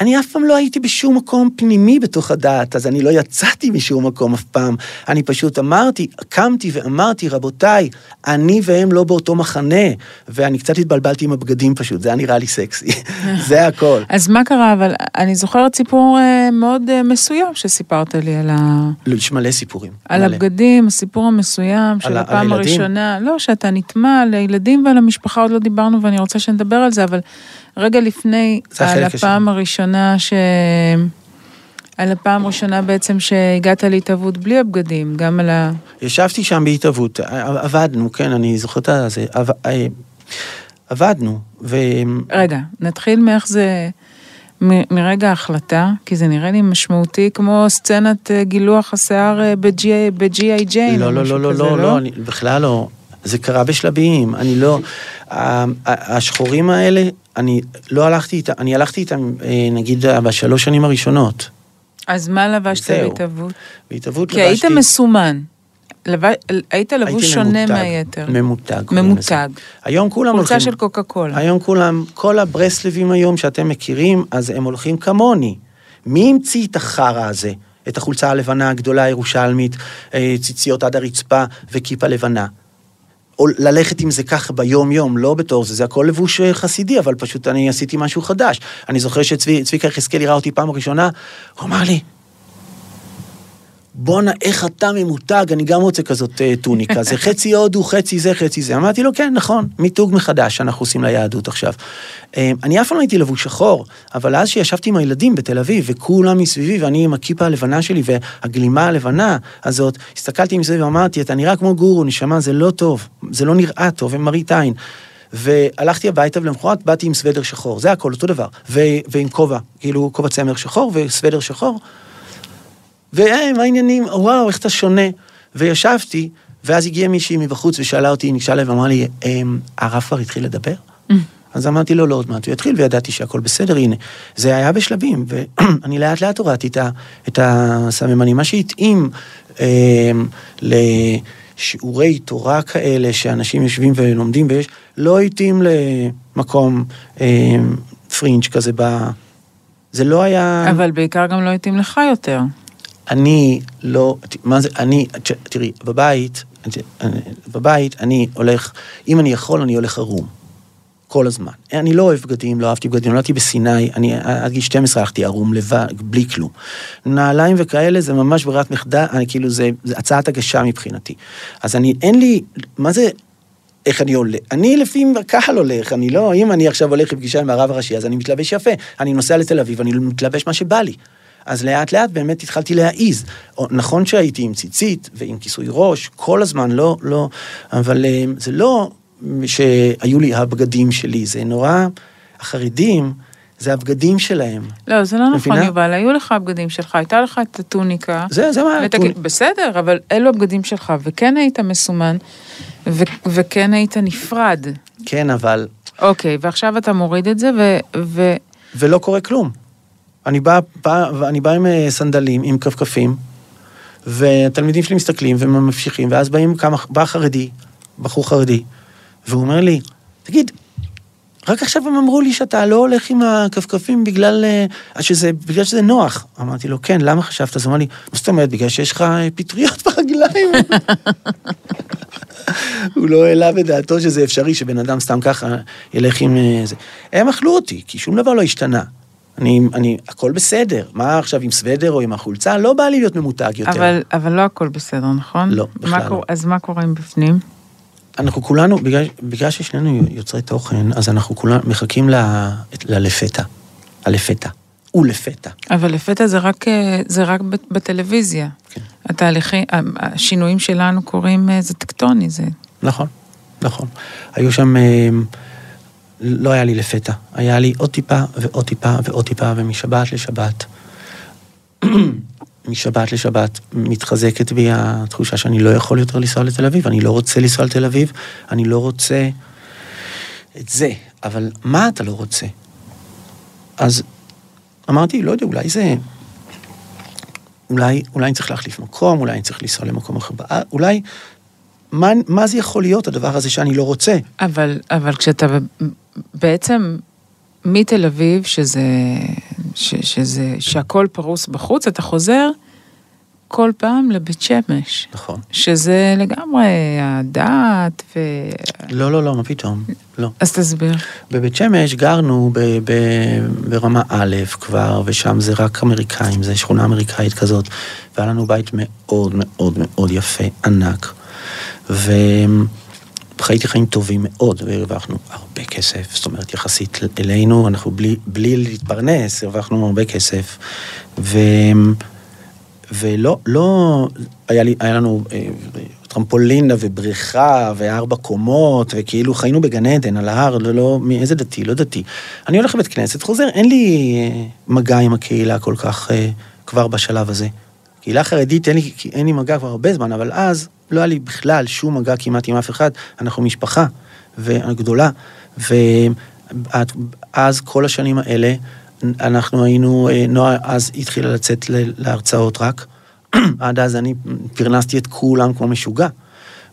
אני אף פעם לא הייתי בשום מקום פנימי בתוך הדעת, אז אני לא יצאתי משום מקום אף פעם. אני פשוט אמרתי, קמתי ואמרתי, רבותיי, אני והם לא באותו מחנה, ואני קצת התבלבלתי עם הבגדים פשוט, זה היה נראה לי סקסי, זה הכל. אז מה קרה? אבל אני זוכרת סיפור אה, מאוד אה, מסוים שסיפרת לי על, ה... לא, יש מלא סיפורים. על מלא. הבגדים, הסיפור המסוים של על על הפעם הילדים? הראשונה. לא, שאתה נטמע על הילדים ועל המשפחה, עוד לא דיברנו ואני רוצה שנדבר על זה, אבל רגע לפני, על הפעם הראשונה ש... על הפעם הראשונה בעצם שהגעת להתהוות בלי הבגדים, גם על ה... ישבתי שם בהתהוות, עבדנו, כן, אני זוכר את זה, עב- אה, עבדנו, ו... רגע, נתחיל מאיך זה... מ- מרגע ההחלטה, כי זה נראה לי משמעותי כמו סצנת אה, גילוח השיער אה, ב-G- ב-G.I. ג'יין. לא, לא, משהו לא, לא, כזה, לא, לא, אני בכלל לא. זה קרה בשלבים, אני לא... השחורים האלה, אני לא הלכתי איתם, אני הלכתי איתם, אה, נגיד, בשלוש שנים הראשונות. אז מה לבשת. בהתהוות? בהתהוות כי היית לבשתי- מסומן. לב... היית לבוש שונה ממותג, מהיתר. ממותג. ממותג. היום כולם חולצה הולכים... של קוקה קולה. היום כולם, כל הברסלבים היום שאתם מכירים, אז הם הולכים כמוני. מי המציא את החרא הזה? את החולצה הלבנה הגדולה הירושלמית, אה, ציציות עד הרצפה וכיפה לבנה. או ללכת עם זה ככה ביום-יום, לא בתור זה, זה הכל לבוש אה, חסידי, אבל פשוט אני עשיתי משהו חדש. אני זוכר שצביקה יחזקאלי ראה אותי פעם ראשונה, הוא אמר לי, בואנה, איך אתה ממותג, אני גם רוצה כזאת אה, טוניקה, זה חצי הודו, חצי זה, חצי זה. אמרתי לו, כן, נכון, מיתוג מחדש שאנחנו עושים ליהדות עכשיו. אה, אני אף פעם לא הייתי לבוש שחור, אבל אז שישבתי עם הילדים בתל אביב, וכולם מסביבי, ואני עם הכיפה הלבנה שלי, והגלימה הלבנה הזאת, הסתכלתי מסביב ואמרתי, אתה נראה כמו גורו, נשמה, זה לא טוב, זה לא נראה טוב, הם מראית עין. והלכתי הביתה ולמחרת באתי עם סוודר שחור, זה הכל, אותו דבר. ו- ועם כובע, כאילו כובע צמר שחור וסוודר שחור. והי, מה העניינים? וואו, איך אתה שונה? וישבתי, ואז הגיעה מישהי מבחוץ ושאלה אותי, ניגשה אליי ואמרה לי, "אמ, הרב כבר התחיל לדבר? אז אמרתי לו, לא, עוד מעט הוא יתחיל, וידעתי שהכל בסדר, הנה. זה היה בשלבים, ואני לאט לאט הורדתי את, הסממנים. מה שהתאים אה, לשיעורי תורה כאלה, שאנשים יושבים ולומדים, ויש, לא התאים למקום אה, פרינג' כזה ב... זה לא היה... אבל בעיקר גם לא התאים לך יותר. אני לא, מה זה, אני, תראי, בבית, בבית אני הולך, אם אני יכול, אני הולך ערום. כל הזמן. אני לא אוהב בגדים, לא אהבתי בגדים, נולדתי בסיני, אני עד גיל 12 הלכתי ערום לבד, בלי כלום. נעליים וכאלה זה ממש ברירת מחדל, אני כאילו, זה, זה הצעת הגשה מבחינתי. אז אני, אין לי, מה זה, איך אני עולה? אני לפי הקהל הולך, אני לא, אם אני עכשיו הולך לפגישה עם הרב הראשי, אז אני מתלבש יפה. אני נוסע לתל אביב, אני מתלבש מה שבא לי. אז לאט לאט באמת התחלתי להעיז. נכון שהייתי עם ציצית ועם כיסוי ראש, כל הזמן, לא, לא, אבל אה, זה לא שהיו לי הבגדים שלי, זה נורא, החרדים, זה הבגדים שלהם. לא, זה לא נכון, יובל, היו לך הבגדים שלך, הייתה לך את הטוניקה. זה, זה מה... הטונ... בסדר, אבל אלו הבגדים שלך, וכן היית מסומן, ו... וכן היית נפרד. כן, אבל... אוקיי, ועכשיו אתה מוריד את זה, ו... ו... ולא קורה כלום. אני בא, בא, אני בא עם אה, סנדלים, עם כפכפים, והתלמידים שלי מסתכלים וממשיכים, ואז באים כמה, בא חרדי, בחור חרדי, והוא אומר לי, תגיד, רק עכשיו הם אמרו לי שאתה לא הולך עם הכפכפים בגלל אה, שזה, בגלל שזה נוח. אמרתי לו, כן, למה חשבת? אז הוא אמר לי, מה זאת אומרת, בגלל שיש לך אה, פטריות ברגליים? הוא לא העלה בדעתו שזה אפשרי שבן אדם סתם ככה ילך עם זה. הם אכלו אותי, כי שום דבר לא השתנה. אני, אני, הכל בסדר. מה עכשיו עם סוודר או עם החולצה? לא בא לי להיות ממותג יותר. אבל, אבל לא הכל בסדר, נכון? לא, בכלל מה לא. אז מה קורה עם בפנים? אנחנו כולנו, בגלל, בגלל ששנינו יוצרי תוכן, אז אנחנו כולנו מחכים ל, ללפתע. הלפתע. ולפתע. אבל לפתע זה רק, אה, זה רק בטלוויזיה. כן. התהליכים, השינויים שלנו קורים, אה, זה טקטוני, זה... נכון, נכון. היו שם... אה, לא היה לי לפתע, היה לי עוד טיפה ועוד טיפה ועוד טיפה, ומשבת לשבת, משבת לשבת מתחזקת בי התחושה שאני לא יכול יותר לנסוע לתל אביב, אני לא רוצה לנסוע לתל אביב, אני לא רוצה את זה, אבל מה אתה לא רוצה? אז אמרתי, לא יודע, אולי זה... אולי, אולי אני צריך להחליף מקום, אולי אני צריך לנסוע למקום אחר, אולי מה, מה זה יכול להיות הדבר הזה שאני לא רוצה? אבל, אבל כשאתה בעצם מתל אביב, שזה, ש, שזה, שהכל פרוס בחוץ, אתה חוזר כל פעם לבית שמש. נכון. שזה לגמרי הדת ו... לא, לא, לא, מה פתאום? לא. אז תסביר. בבית שמש גרנו ב, ב, ברמה א' כבר, ושם זה רק אמריקאים, זה שכונה אמריקאית כזאת, והיה לנו בית מאוד מאוד מאוד יפה, ענק. וחייתי חיים טובים מאוד, והרווחנו הרבה כסף, זאת אומרת, יחסית אלינו, אנחנו בלי, בלי להתפרנס, הרווחנו הרבה כסף. ו... ולא, לא, היה, לי, היה לנו אה, טרמפולינה ובריכה וארבע קומות, וכאילו חיינו בגן עדן על ההר, לא, לא, מאיזה דתי, לא דתי. אני הולך לבית כנסת, חוזר, אין לי אה, מגע עם הקהילה כל כך אה, כבר בשלב הזה. קהילה חרדית, אין לי, אין לי מגע כבר הרבה זמן, אבל אז לא היה לי בכלל שום מגע כמעט עם אף אחד. אנחנו משפחה גדולה, ואז כל השנים האלה, אנחנו היינו, אה, נועה אז התחילה לצאת להרצאות רק. עד אז אני פרנסתי את כולם כמו משוגע.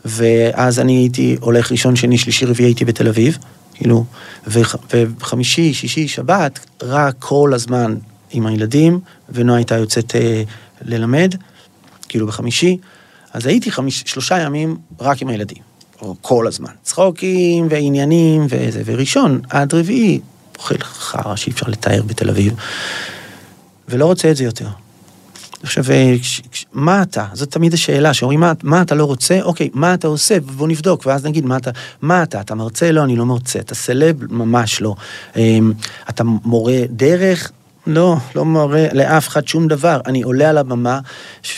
ואז אני הייתי הולך ראשון, שני, שלישי, רביעי הייתי בתל אביב, כאילו, וחמישי, שישי, שבת, רק כל הזמן עם הילדים, ונועה הייתה יוצאת אה, ללמד, כאילו בחמישי, אז הייתי חמיש, שלושה ימים רק עם הילדים, או כל הזמן. צחוקים ועניינים וזה, וראשון עד רביעי, אוכל חרא שאי אפשר לתאר בתל אביב, ולא רוצה את זה יותר. עכשיו, מה אתה? זאת תמיד השאלה, שאומרים, מה, מה אתה לא רוצה? אוקיי, מה אתה עושה? בוא נבדוק, ואז נגיד, מה אתה, מה אתה? אתה מרצה? לא, אני לא מרצה. אתה סלב? ממש לא. אמ, אתה מורה דרך? לא, לא מורה לאף אחד שום דבר. אני עולה על הבמה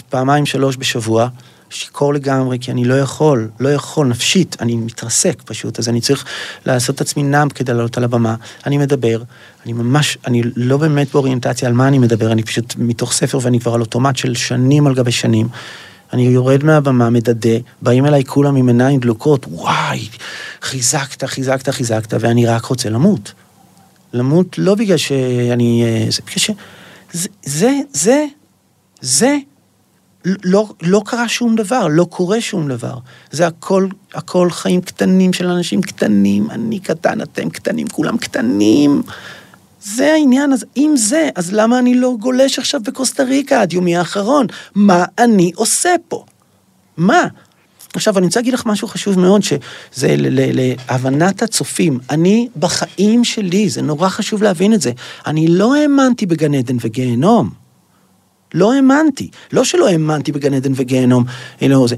פעמיים שלוש בשבוע, שיכור לגמרי, כי אני לא יכול, לא יכול, נפשית, אני מתרסק פשוט, אז אני צריך לעשות את עצמי נאם כדי לעלות על הבמה. אני מדבר, אני ממש, אני לא באמת באוריינטציה על מה אני מדבר, אני פשוט מתוך ספר ואני כבר על אוטומט של שנים על גבי שנים. אני יורד מהבמה, מדדה, באים אליי כולם עם עיניים דלוקות, וואי, חיזקת, חיזקת, חיזקת, ואני רק רוצה למות. למות לא בגלל שאני... אה, זה בגלל ש... זה, זה, זה, זה, לא, לא קרה שום דבר, לא קורה שום דבר. זה הכל, הכל חיים קטנים של אנשים קטנים, אני קטן, אתם קטנים, כולם קטנים. זה העניין, אז אם זה, אז למה אני לא גולש עכשיו בקוסטה ריקה עד יומי האחרון? מה אני עושה פה? מה? עכשיו, אני רוצה להגיד לך משהו חשוב מאוד, שזה להבנת הצופים. אני, בחיים שלי, זה נורא חשוב להבין את זה, אני לא האמנתי בגן עדן וגיהנום. לא האמנתי. לא שלא האמנתי בגן עדן וגיהנום, אלא זה.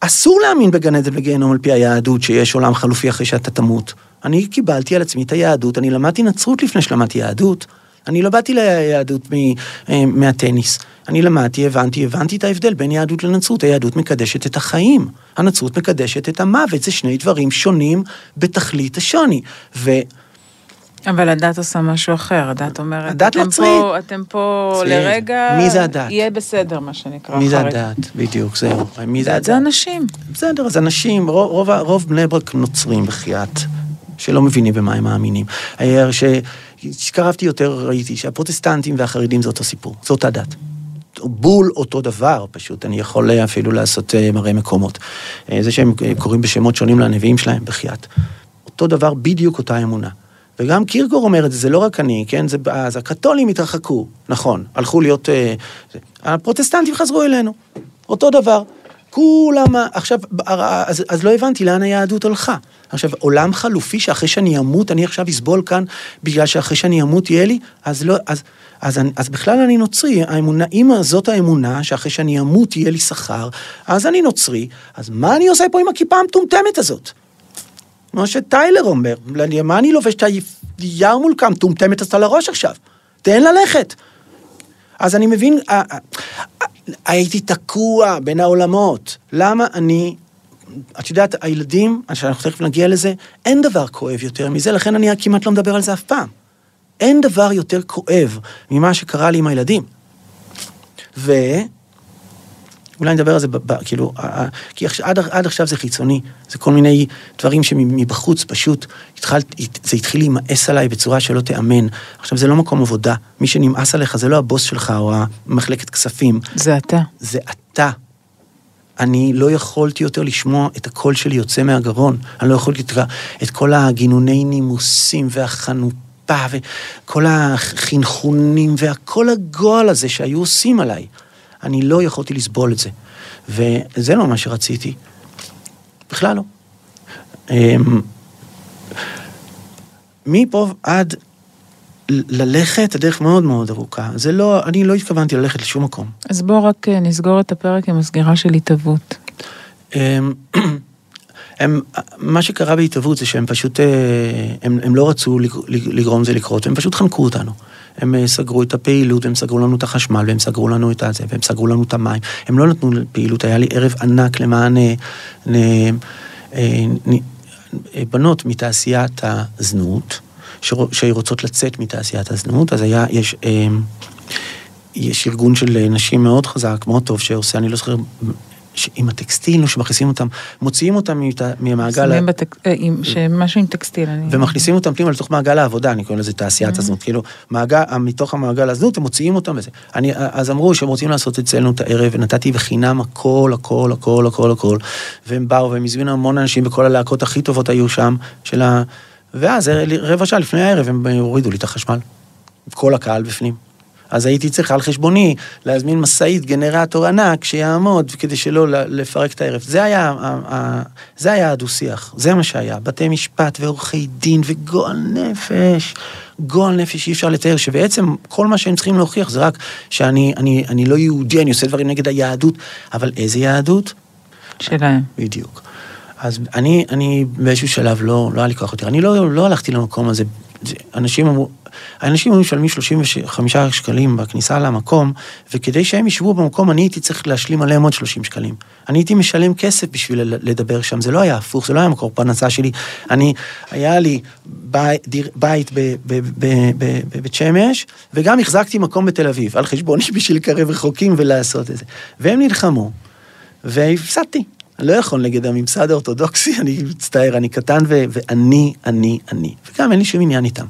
אסור להאמין בגן עדן וגיהנום על פי היהדות, שיש עולם חלופי אחרי שאתה תמות. אני קיבלתי על עצמי את היהדות, אני למדתי נצרות לפני שלמדתי יהדות. אני לא באתי ליהדות אה, מהטניס. אני למדתי, הבנתי, הבנתי את ההבדל בין יהדות לנצרות. היהדות מקדשת את החיים, הנצרות מקדשת את המוות. זה שני דברים שונים בתכלית השוני. ו... אבל הדת עושה משהו אחר, הדת אומרת, הדת אתם נוצרית. פה, אתם פה זה- לרגע, מי זה הדת? יהיה בסדר, מה שנקרא. מי זה אחרי. הדת? בדיוק, זהו. מי זה דת הדת? זה אנשים. בסדר, אז אנשים, רוב, רוב, רוב בני ברק נוצרים בחייאת, שלא מבינים במה הם מאמינים. אה, כשקרבתי יותר ראיתי שהפרוטסטנטים והחרדים זה אותו סיפור, זו אותה דת. בול אותו דבר, פשוט, אני יכול אה, אפילו לעשות אה, מראה מקומות. זה שהם קוראים בשמות שונים לנביאים שלהם, בחייאת. אותו דבר, בדיוק אותה אמונה. וגם קירגור אומר את זה, זה לא רק אני, כן? זה, אז הקתולים התרחקו, נכון, הלכו להיות... אה. הפרוטסטנטים חזרו אלינו, אותו דבר. כולם, עכשיו, אז, אז לא הבנתי לאן היהדות הלכה. עכשיו, עולם חלופי שאחרי שאני אמות, אני עכשיו אסבול כאן בגלל שאחרי שאני אמות יהיה לי, אז לא, אז, אז, אני- אז בכלל אני נוצרי, האמונה, אם זאת האמונה שאחרי שאני אמות יהיה לי שכר, אז אני נוצרי, אז מה אני עושה פה עם הכיפה המטומטמת הזאת? כמו שטיילר אומר, מה אני לובש את הירמולקה המטומטמת הזאת על הראש עכשיו? תן ללכת. אז אני מבין, הייתי תקוע בין העולמות. למה אני... את יודעת, הילדים, שאנחנו תכף נגיע לזה, אין דבר כואב יותר מזה, לכן אני כמעט לא מדבר על זה אף פעם. אין דבר יותר כואב ממה שקרה לי עם הילדים. ו... אולי נדבר על זה, ב, ב, כאילו, ה- כי עד, עד עכשיו זה חיצוני, זה כל מיני דברים שמבחוץ פשוט, התחל, זה התחיל להימאס עליי בצורה שלא תיאמן. עכשיו, זה לא מקום עבודה, מי שנמאס עליך זה לא הבוס שלך או המחלקת כספים, זה אתה. זה אתה. אני לא יכולתי יותר לשמוע את הקול שלי יוצא מהגרון. אני לא יכולתי את, את כל הגינוני נימוסים והחנופה וכל החינכונים והכל הגועל הזה שהיו עושים עליי. אני לא יכולתי לסבול את זה. וזה לא מה שרציתי. בכלל לא. אמ, מפה עד ללכת, הדרך מאוד מאוד ארוכה. זה לא, אני לא התכוונתי ללכת לשום מקום. אז בוא רק אה, נסגור את הפרק עם הסגירה של התהוות. הם, הם, מה שקרה בהתהוות זה שהם פשוט, אה, הם, הם לא רצו לג- לג- לגרום לזה לקרות, הם פשוט חנקו אותנו. הם אה, סגרו את הפעילות, והם סגרו לנו את החשמל, והם סגרו לנו את הזה, והם סגרו לנו את המים. הם לא נתנו פעילות, היה לי ערב ענק למען אה, אה, בנות מתעשיית הזנות, שרוצ- שרוצות לצאת מתעשיית הזנות, אז היה, יש... יש ארגון של נשים מאוד חזק, מאוד טוב, שעושה, אני לא זוכר, עם הטקסטיל, שמכניסים אותם, מוציאים אותם מהמעגל, ה- בטק- אה, עם- שמשהו עם טקסטיל. אני- ומכניסים אותם פנימה לתוך מעגל העבודה, אני קורא לזה Mm-hmm. תעשיית הזנות, כאילו, מעגל, מתוך המעגל הזנות, הם מוציאים אותם וזה. אני, אז אמרו שהם רוצים לעשות אצלנו את הערב, ונתתי בחינם הכל, הכל, הכל, הכל, הכל, והם באו, והם הזמינו המון אנשים, וכל הלהקות הכי טובות היו שם, של ה... ואז רבע שעה לפני הערב הם הורידו לי את החשמל. כל הקהל בפנים. אז הייתי צריך על חשבוני להזמין משאית, גנרטור ענק, שיעמוד כדי שלא לפרק את הערב. זה היה, זה היה הדו-שיח, זה מה שהיה. בתי משפט ועורכי דין וגועל נפש, גועל נפש שאי אפשר לתאר, שבעצם כל מה שהם צריכים להוכיח זה רק שאני אני, אני לא יהודי, אני עושה דברים נגד היהדות, אבל איזה יהדות? שלהם. בדיוק. אז אני, אני באיזשהו שלב לא, לא היה לי כוח יותר. אני לא, לא הלכתי למקום הזה. זה, אנשים אמרו, האנשים היו משלמים 35 שקלים בכניסה למקום, וכדי שהם ישבו במקום, אני הייתי צריך להשלים עליהם עוד 30 שקלים. אני הייתי משלם כסף בשביל לדבר שם, זה לא היה הפוך, זה לא היה מקור פרנסה שלי. אני, היה לי בית, בית בבית שמש, וגם החזקתי מקום בתל אביב, על חשבוני בשביל לקרב רחוקים ולעשות את זה. והם נלחמו. והפסדתי. אני לא יכול נגד הממסד האורתודוקסי, אני מצטער, אני קטן ו- ואני, אני, אני. וגם אין לי שום עניין איתם.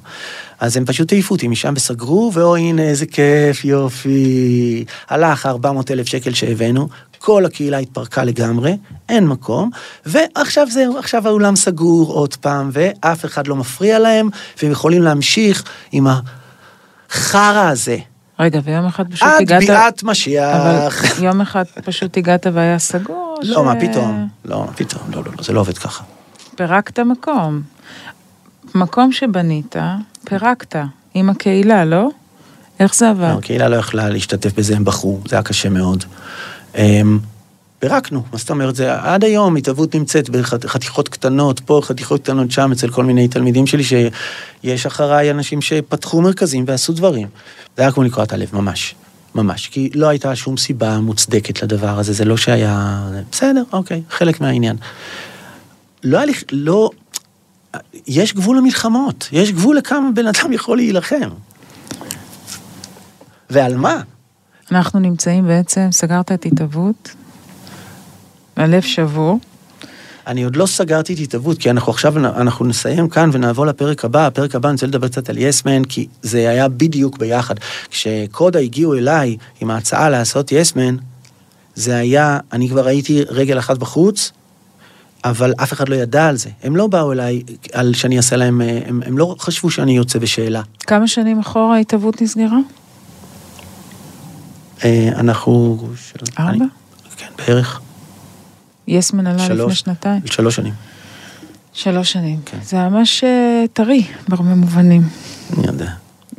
אז הם פשוט העיפו אותי משם וסגרו, ואוי, הנה, איזה כיף, יופי. הלך 400 אלף שקל שהבאנו, כל הקהילה התפרקה לגמרי, אין מקום, ועכשיו זהו, עכשיו האולם סגור עוד פעם, ואף אחד לא מפריע להם, והם יכולים להמשיך עם החרא הזה. רגע, ויום אחד פשוט עד הגעת... ביאת משיח. אבל יום אחד פשוט הגעת והיה סגור? לא, ש- מה פתאום? לא, מה פתאום? לא, לא, לא, זה לא עובד ככה. פירקת מקום. מקום שבנית, פירקת. עם הקהילה, לא? איך זה עבד? לא, הקהילה לא יכלה להשתתף בזה, הם בחרו, זה היה קשה מאוד. אמ, פירקנו, מה זאת אומרת, זה עד היום התהוות נמצאת בחתיכות קטנות, פה חתיכות קטנות שם, אצל כל מיני תלמידים שלי, שיש אחריי אנשים שפתחו מרכזים ועשו דברים. זה היה כמו לקרוע את הלב, ממש. ממש, כי לא הייתה שום סיבה מוצדקת לדבר הזה, זה לא שהיה... בסדר, אוקיי, חלק מהעניין. לא היה לי... לא... יש גבול למלחמות, יש גבול לכמה בן אדם יכול להילחם. ועל מה? אנחנו נמצאים בעצם, סגרת את התהוות, הלב שבור. אני עוד לא סגרתי את התהוות, כי אנחנו עכשיו, אנחנו נסיים כאן ונעבור לפרק הבא. הפרק הבא אני רוצה לדבר קצת על יסמן, כי זה היה בדיוק ביחד. כשקודה הגיעו אליי עם ההצעה לעשות יסמן, זה היה, אני כבר הייתי רגל אחת בחוץ, אבל אף אחד לא ידע על זה. הם לא באו אליי על שאני אעשה להם, הם, הם לא חשבו שאני יוצא בשאלה. כמה שנים אחורה ההתהוות נסגרה? אה, אנחנו... ארבע? אני, כן, בערך. יסמן עלה לפני. שנתיים. שלוש שנים. שלוש שנים. כן. זה ממש אה, טרי, בהרבה מובנים. אני יודע.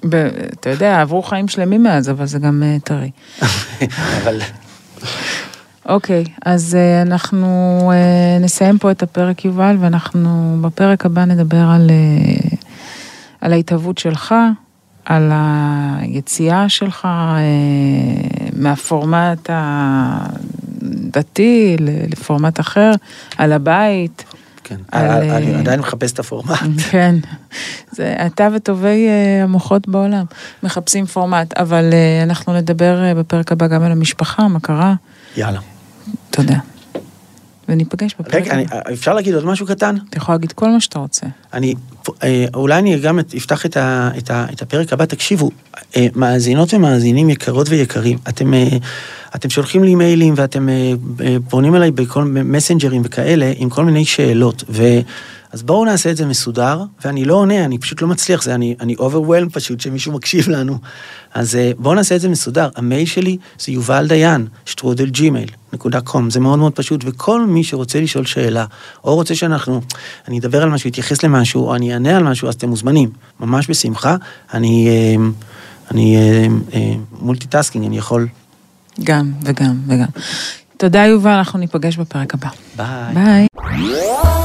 ב- אתה יודע, עברו חיים שלמים מאז, אבל זה גם אה, טרי. אבל... אוקיי, אז אה, אנחנו אה, נסיים פה את הפרק, יובל, ואנחנו בפרק הבא נדבר על, אה, על ההתהוות שלך, על היציאה שלך אה, מהפורמט הדתי לפורמט אחר, על הבית. כן, על, אני אה, עדיין מחפש את הפורמט. כן, זה אתה וטובי המוחות בעולם מחפשים פורמט, אבל אנחנו נדבר בפרק הבא גם על המשפחה, מה קרה. יאללה. תודה. וניפגש בפרק רגע. אני, אפשר להגיד עוד משהו קטן? אתה יכול להגיד כל מה שאתה רוצה. אני, אה, אולי אני גם אפתח את, ה, את, ה, את הפרק הבא, תקשיבו, אה, מאזינות ומאזינים יקרות ויקרים, אתם, אה, אתם שולחים לי מיילים ואתם אה, אה, פונים אליי בכל מסנג'רים וכאלה, עם כל מיני שאלות, ו... אז בואו נעשה את זה מסודר, ואני לא עונה, אני פשוט לא מצליח, זה אני, אני overwhelmed פשוט שמישהו מקשיב לנו. אז אה, בואו נעשה את זה מסודר. המייל שלי זה יובל דיין, שטרודל ג'ימייל, נקודה com, זה מאוד מאוד פשוט, וכל מי שרוצה לשאול שאלה, או רוצה שאנחנו, אני אדבר על משהו, אתייחס למשהו, או אני אענה על משהו, אז אתם מוזמנים, ממש בשמחה. אני, אה, אני multitasking, אני יכול... גם וגם וגם. תודה יובל, אנחנו ניפגש בפרק הבא. ביי. ביי.